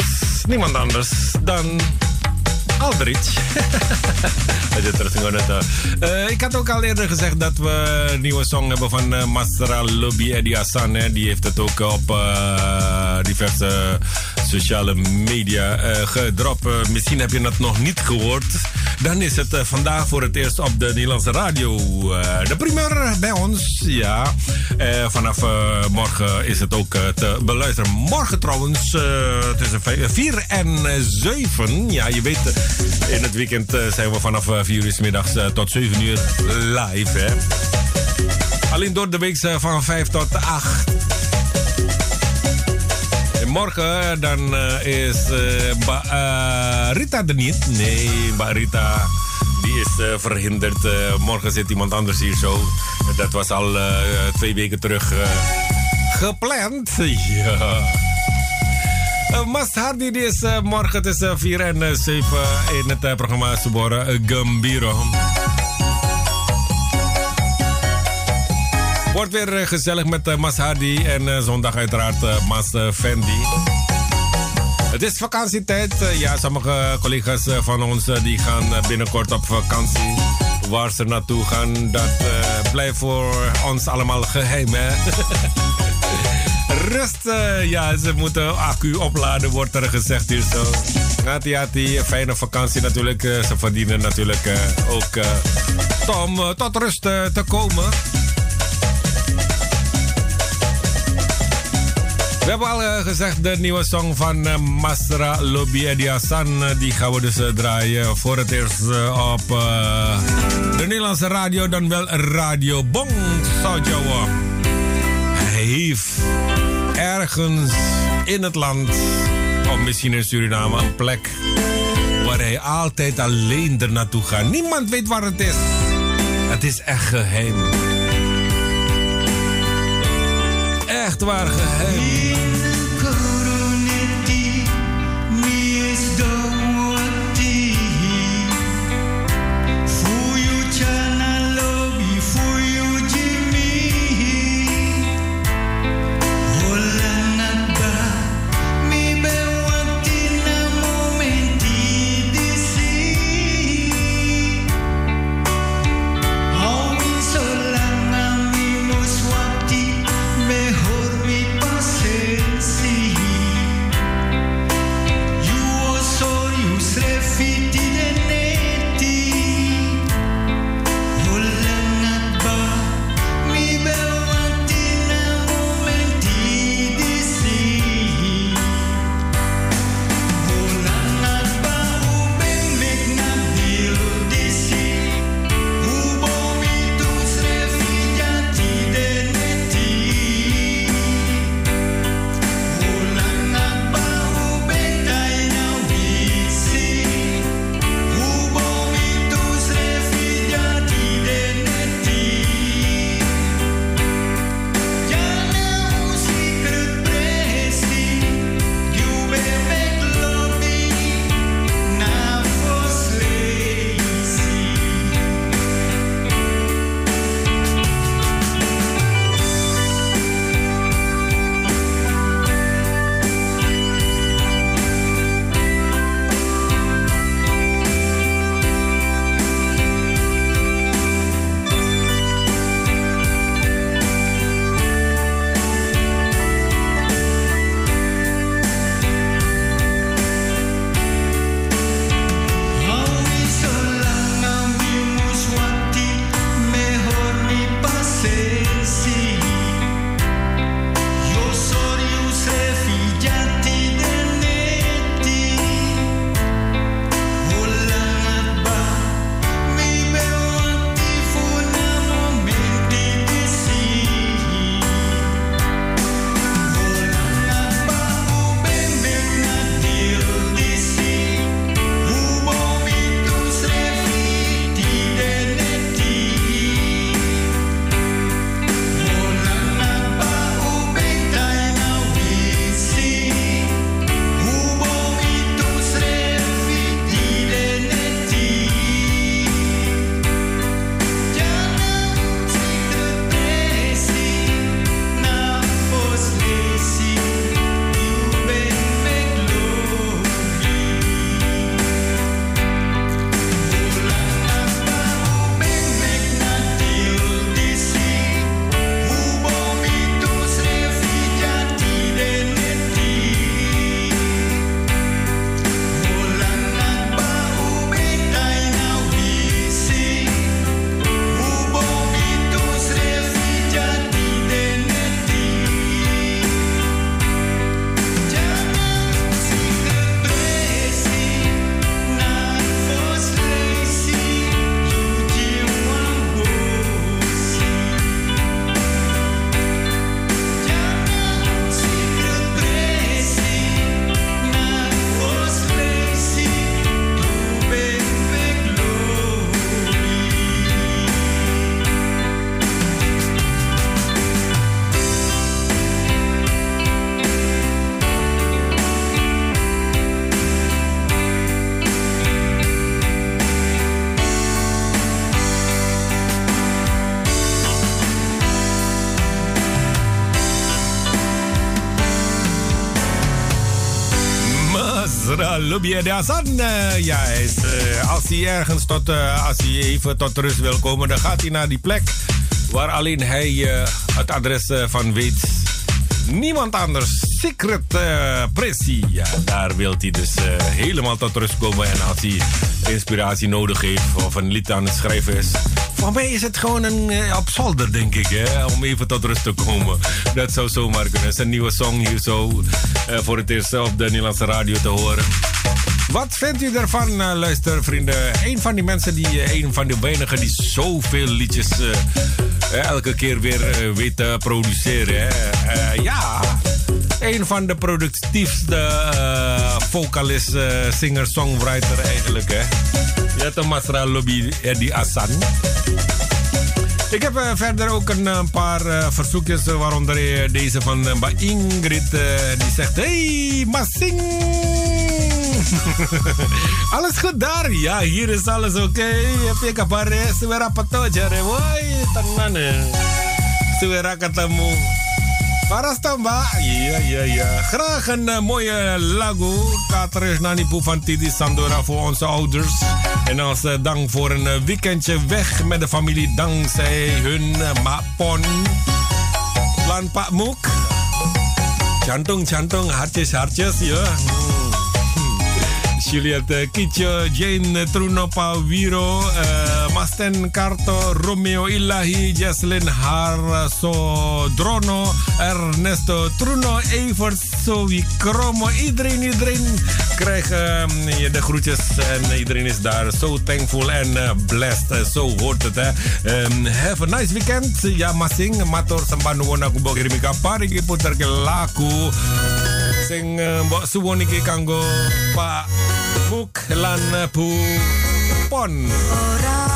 niemand anders dan Aldrich. Eh, ik had ook al eerder gezegd dat we een nieuwe song hebben van eh, Masra Lobby Eddie Hassan. Hè. Die heeft het ook op eh, diverse sociale media eh, gedropt. Eh, misschien heb je het nog niet gehoord. Dan is het eh, vandaag voor het eerst op de Nederlandse radio. de primeur bij ons, ja. Vanaf morgen is het ook te beluisteren. Morgen trouwens, tussen 4 en 7. Ja, je weet, in het weekend zijn we vanaf 4 uur 's middags tot 7 uur live. Hè. Alleen door de week van 5 tot 8. En morgen dan eh, is eh, Rita er niet. Nee, Ba Rita die is verhinderd. Morgen zit iemand anders hier zo. Dat was al twee weken terug gepland. Ja. Uh, Mast Hardy die is morgen tussen 4 en eh, 7 in het programma Subora Gambiro. Wordt weer eh, gezellig met uh, Mas Hardy en eh, zondag uiteraard eh, Mas eh, Fendi. Het is vakantietijd. Eh, ja, sommige collega's eh, van ons eh, die gaan eh, binnenkort op vakantie. Waar ze naartoe gaan, dat eh, blijft voor ons allemaal geheim. Hè? Rust, eh, ja, ze moeten accu opladen, wordt er gezegd hier zo. Hati hati, fijne vakantie natuurlijk. Eh, ze verdienen natuurlijk eh, ook eh, om eh, tot rust eh, te komen. We hebben al eh, gezegd, de nieuwe song van eh, Masra Lobby Eddie Hassan. eh, die gaan we dus draaien voor het eerst op de Nederlandse radio, dan wel Radio Bong Sojoa. Hij heeft ergens in het land, of misschien in Suriname, een plek waar hij altijd alleen er naartoe gaat. Niemand weet waar het is. Het is echt geheim. Echt waar geheim. Lubie de Hassan. Eh, ja, hij is, eh, als hij ergens tot, eh, als hij even tot rust wil komen, dan gaat hij naar die plek waar alleen hij eh, het adres eh, van weet. Niemand anders. Secret eh Pressie. Ja, daar wil hij dus eh, helemaal tot rust komen. En als hij inspiratie nodig heeft of een lied aan het schrijven is. Voor mij is het gewoon een eh, op zolder, denk ik, hè, om even tot rust te komen. Dat zou zomaar kunnen. Het een nieuwe song hier zo eh, voor het eerst op de Nederlandse radio te horen. Wat vindt u ervan, eh, luistervrienden? Een van die mensen, die, eh, een van de weinigen die zoveel liedjes eh, elke keer weer eh, weet te produceren. Ja, een van de productiefste vocalist, singer, songwriter eigenlijk. Hè? Ja, de Masra Lobby Eddie Assan. Ik heb verder ook een, paar verzoekjes, waaronder deze van Ingrid. die zegt: Hey, Massing! alles goed daar? Ja, hier is alles oké. Heb je kabar? Suara peto jare. Woi, tenang eh. Suara ketemu. Paras toh, Mbak? Iya, iya, iya. Graag een eh, mooie lagu. Kateris Nanipu van Titi Sandora voor onze ouders. En als eh, dank voor een eh, weekendje weg met de familie dankzij hun Mapon. Lan Pak Moek. Jantung, jantung, hartjes, hartjes, ya. Juliette Kitjo, Jane Trunopa Wiro, eh, Masten Karto, Romeo Ilahi, Jaslyn Harso Drono, Ernesto Truno, Evert Zoe Kromo. Iedereen, iedereen krijgt je de groetjes en iedereen is daar zo thankful en eh, blessed. Zo hoort het, hè. Ehm, have a nice weekend. Ja, masing, mator sambanu wona kubo parigi putar laku. Sing eh, mbok suwon iki kanggo Pak Muk lan eh, Bu Pon. Ora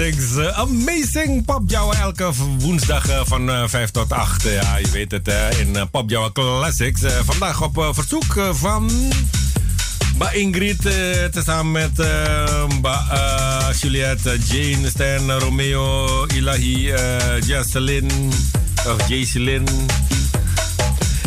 Eh, Amazing Java elke woensdag eh, van eh, 5 tot 8. Ja, je weet het, in eh, Java Classics. Eh, vandaag op eh, verzoek eh, van... Ba Ingrid, eh, tezamen met eh, Ba eh, Juliette, Jane, Stan, Romeo, Ilahi, eh Jocelyn, of Jacelyn,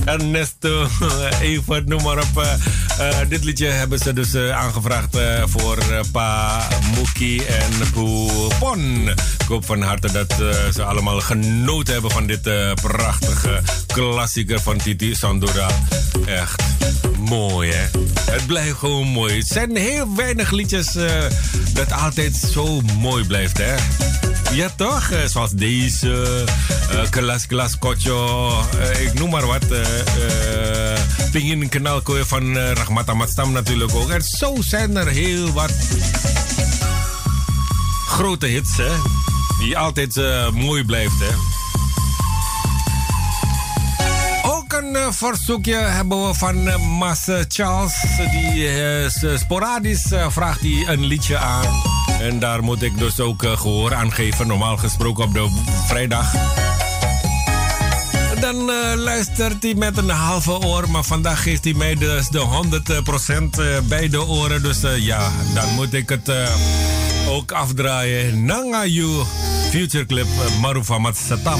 Ernesto, even noem maar op. eh, dit liedje hebben ze dus eh, aangevraagd eh, voor Pa Mookie en Poe Pon. Ik hoop van harte dat ze allemaal genoten hebben van dit prachtige klassieker van Titi Sandora. Echt mooi, hè? Het blijft gewoon mooi. Het zijn heel weinig liedjes dat altijd zo mooi blijft, hè? Ja, toch? Zoals deze, Kelas Kelas Kocho, ik noem maar wat. eh Pingin Kanalkooi van eh, Rahmat Ahmad Stam natuurlijk ook. En zo zijn er heel wat grote hits, hè? Die altijd eh, mooi blijft, hè? Ook een eh, verzoekje hebben we van Mas Charles. Die sporadisch vraagt hij een liedje aan. En daar moet ik dus ook eh, gehoor aan geven. Normaal gesproken op de vrijdag. Dan eh, luistert hij met een halve oor. Maar vandaag geeft hij mij dus de 100% eh, bij de oren. Dus eh, ja, dan moet ik het eh, ook afdraaien. Nangayu Future Clip eh, Marufa Matsatam.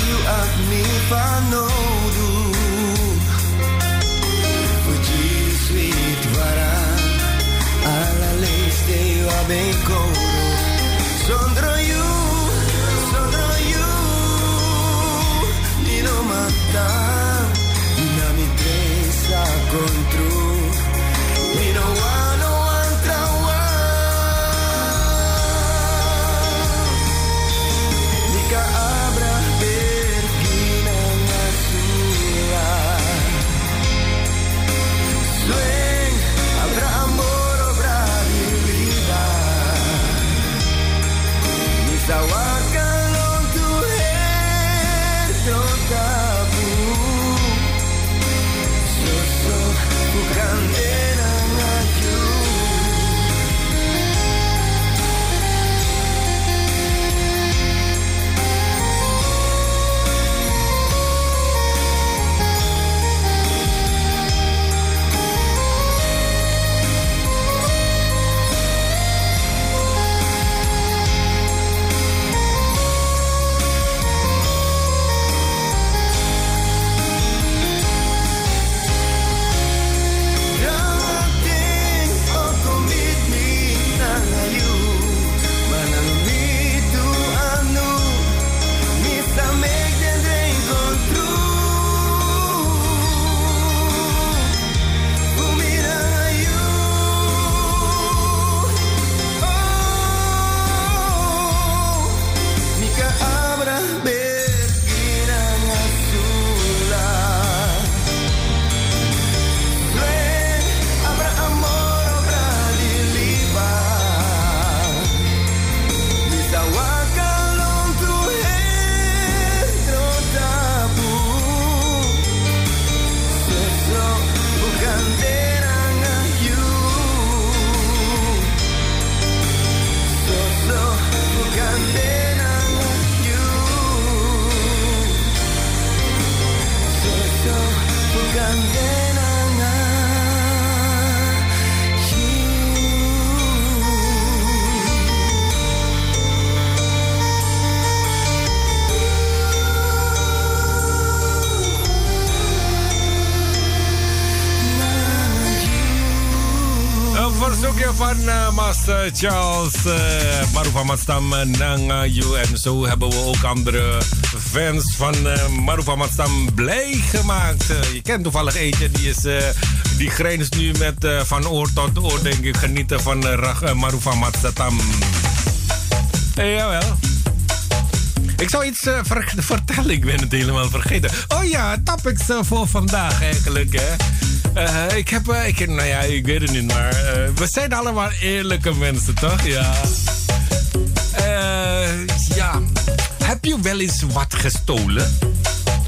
you ask me if I know the Would you sweet voilà à la liste et Charles, Marufa Matstam uh, Nangayu. En zo hebben we ook andere fans van Marufa Matstam blij gemaakt. Je kent toevallig eentje, die, is, die grijnst nu met van oor tot oor, denk ik, genieten van Marufa Matstam. Hey, jawel. Ik zou iets ver vertellen, ik ben het helemaal vergeten. Oh ja, topics voor vandaag eigenlijk, hè. Uh, ik heb, ik, nou ja, ik weet het niet, maar we zijn allemaal eerlijke mensen, toch? Ja. ja. Heb je wel eens wat gestolen?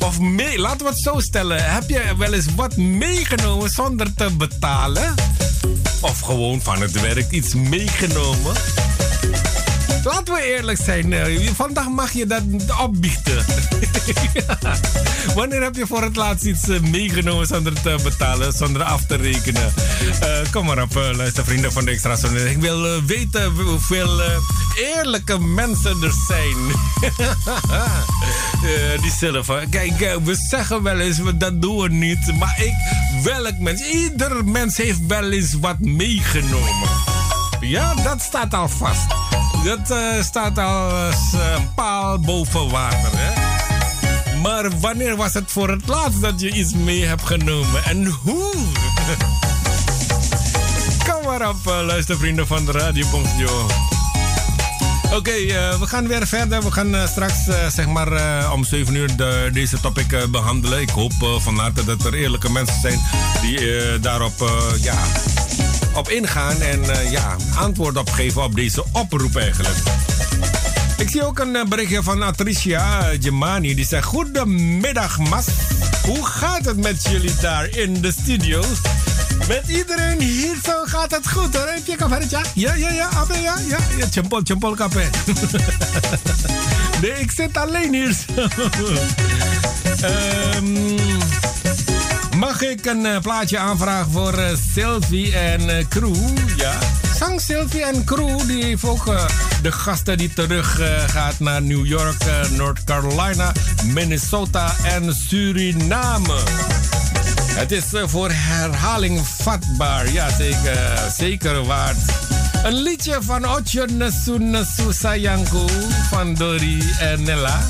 Of mee, laten we het zo stellen. Heb je wel eens wat meegenomen zonder te betalen? Of gewoon van het werk iets meegenomen? Laten we eerlijk zijn. Vandaag mag je dat opbiechten. Wanneer heb je voor het laatst iets meegenomen zonder te betalen, zonder af te rekenen? Uh, kom maar op, uh, luister vrienden van de Extra. Ik wil uh, weten hoeveel eerlijke mensen er zijn. die zelf. Kijk, we zeggen wel eens, dat doen we niet. Maar ik, welk mens, ieder mens heeft wel eens wat meegenomen. Ja, dat staat al vast. Dat uh, staat als uh, een paal boven water. Hè? Maar wanneer was het voor het laatst dat je iets mee hebt genomen? En hoe? Kom maar op, uh, luistervrienden van de Radio Bongjo. Oké, we gaan weer verder. We gaan straks zeg maar om 7 uur de, deze topic behandelen. Ik hoop van harte dat er eerlijke mensen zijn die daarop ja, op ingaan en uh, ja, antwoord op geven op deze oproep eigenlijk. Ik zie ook een uh, berichtje van Atricia Gemani. Die zegt: Goedemiddag, Mas. Hoe gaat het met jullie daar in de studio? Met iedereen hier zo gaat het goed hoor. Heb je kafertje? Ja, ja, ja, abe, ja, ja. ja Chempol, chempol, kape. nee, ik zit alleen hier um, Mag ik een uh, plaatje aanvragen voor uh, Sylvie en uh, crew? Ja. Zang Sylvie en crew, die heeft ook de gasten die terug gaat naar New York, North Carolina, Minnesota en Suriname. Het is voor herhaling vatbaar, ja zeker, zeker waard. Een liedje van Ocho Nesu Sayangku van Dori en Nella.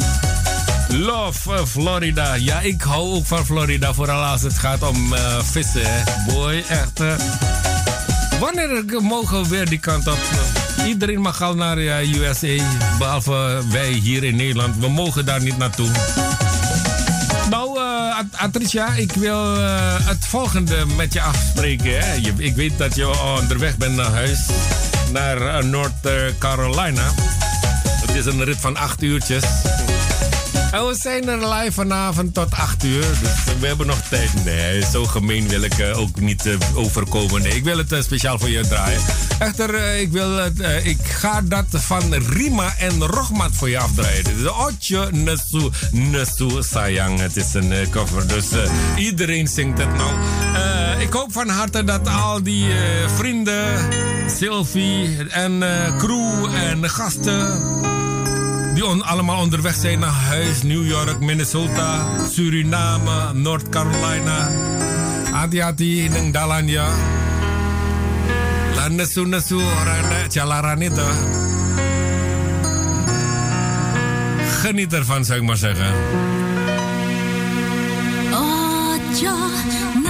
Love Florida. Ja, ik hou ook van Florida, vooral als het gaat om uh, vissen. Boy, echt. Uh, wanneer mogen we weer die kant op? Iedereen mag al naar uh, USA, behalve wij hier in Nederland. We mogen daar niet naartoe. Nou, Atricia, ik wil het volgende met je afspreken. Hè? Ik weet dat je onderweg bent naar huis, naar North Carolina. Het is een rit van acht uurtjes. We zijn er live vanavond tot 8 uur. Dus we hebben nog tijd. Nee, zo gemeen wil ik uh, ook niet uh, overkomen. Nee, ik wil het uh, speciaal voor je draaien. Echter, ik, wil ik ga dat van Rima en Rochmat voor je afdraaien. Dus Otje Nesu Nesu Sayang. Het is een cover. Dus iedereen zingt het nou. ik hoop van harte dat al die vrienden, Sylvie en crew en gasten die on, allemaal onderweg zijn naar huis. New York, Minnesota, Suriname, North Carolina. Hati-hati ng dalan ya. Nesu-nesu. Geniet ervan, zou ik maar zeggen. Ojo, nasu,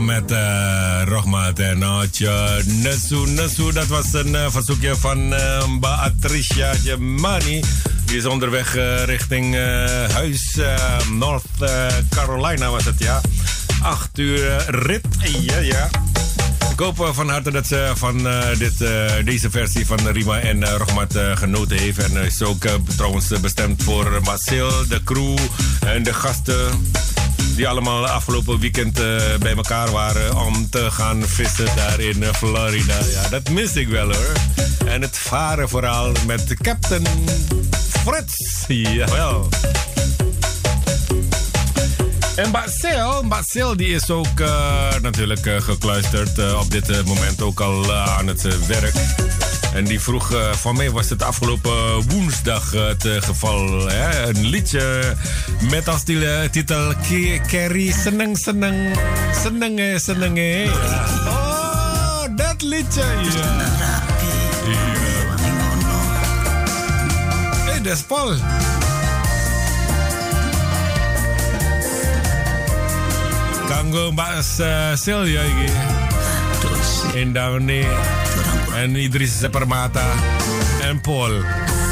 met uh, en Otje Nesu. Nesu, dat was een uh, verzoekje van uh, Beatricia Gemani. Die is onderweg uh, richting huis, North Carolina was het, ja. Acht uur rit, ja, ja. Ik hoop van harte dat ze van dit, deze versie van Rima en uh, genoten heeft. En is ook trouwens bestemd voor Marcel, de crew en de gasten die allemaal afgelopen weekend uh, bij elkaar waren om te gaan vissen daar in uh, Florida. Ja, dat mis ik wel hoor. En het varen vooral met Captain Frits. Jawel. En Basel, Basel die is ook uh, natuurlijk gekluisterd op dit moment ook al aan het werk. En die vroeg, uh, van mij was het afgelopen woensdag het uh, geval. Hè? Een liedje met als titel Kerry Seneng Seneng. Seneng Seneng. Ja. Oh, dat liedje. Ja. Hé, hey, dat is Paul. Kanggo Mbak. En Downy. En Idris Permata. En Paul.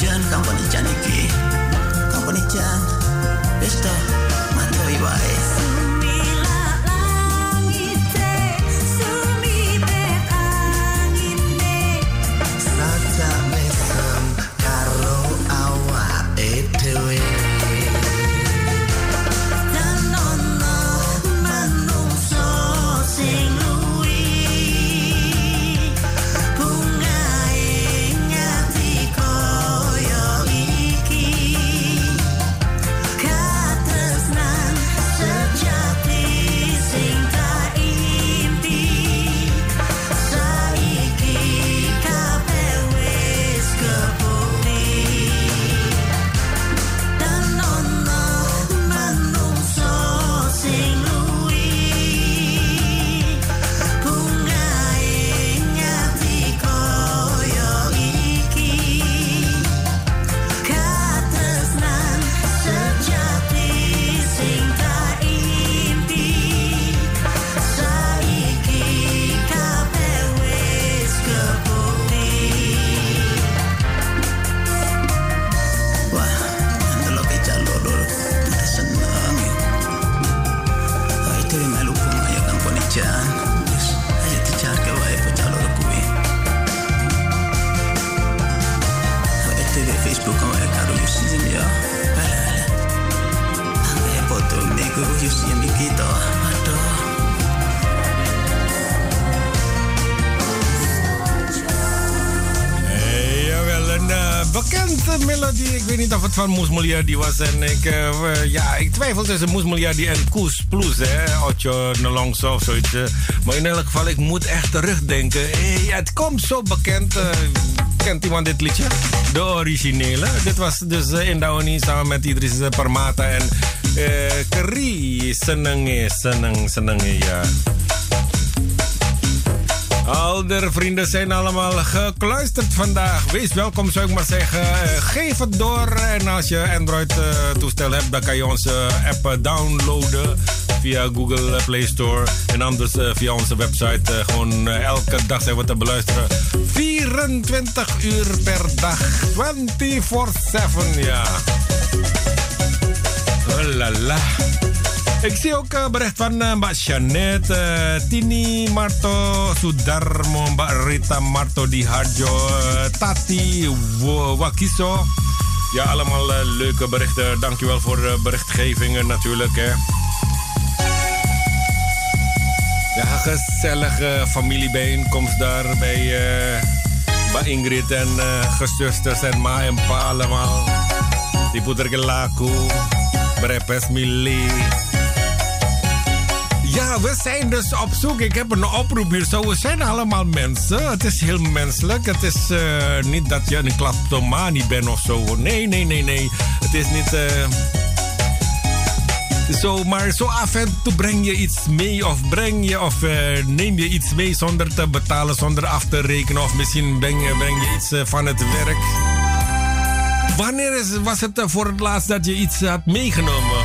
John, company John iki, company John, besta, mantau ibae. Van was. En ik, eh, ja, ik twijfel tussen Moes Mulyadi en Koes Plus, hè. Otjo Nelongso of zoiets. eh. Maar in elk geval, ik moet echt terugdenken. Hey, het komt zo bekend. eh, kent iemand dit liedje? De originele. Dit was dus uh, Indaoni samen met Idris eh, Parmata en eh Keri. Senenge, seneng, senenge, ja. Al de vrienden zijn allemaal gekluisterd vandaag. Wees welkom, zou ik maar zeggen. Eh, Geef het door. En als je Android-toestel hebt, dan kan je onze app eh, downloaden via Google Play Store. En anders eh, via onze website. eh, gewoon eh, elke dag zijn we te beluisteren. 24 uur per dag. 24-7, ja. La la. Ik zie ook een bericht van eh, Mbak Janet, eh, Tini Marto, Sudarmo, Mbak Rita Marto Di Harjo, eh, Tati Wakiso. Ja, allemaal eh, leuke berichten. Dankjewel voor de berichtgevingen natuurlijk. Hè. Ja, gezellige familiebijeenkomst daar bij, eh, bij Ingrid en eh gezusters en ma en pa allemaal. Die poeder gelaku, brepes mili. Ja, we zijn dus op zoek. Ik heb een oproep hier. Zo, we zijn allemaal mensen. Het is heel menselijk. Het is eh, niet dat je een kleptomanie bent of zo. Nee, nee, nee, nee. Het is niet... eh, zo, maar zo af en toe breng je iets mee of breng je of eh, neem je iets mee zonder te betalen, zonder af te rekenen of misschien breng je, breng je iets van het werk. Wanneer is, was het voor het laatst dat je iets had meegenomen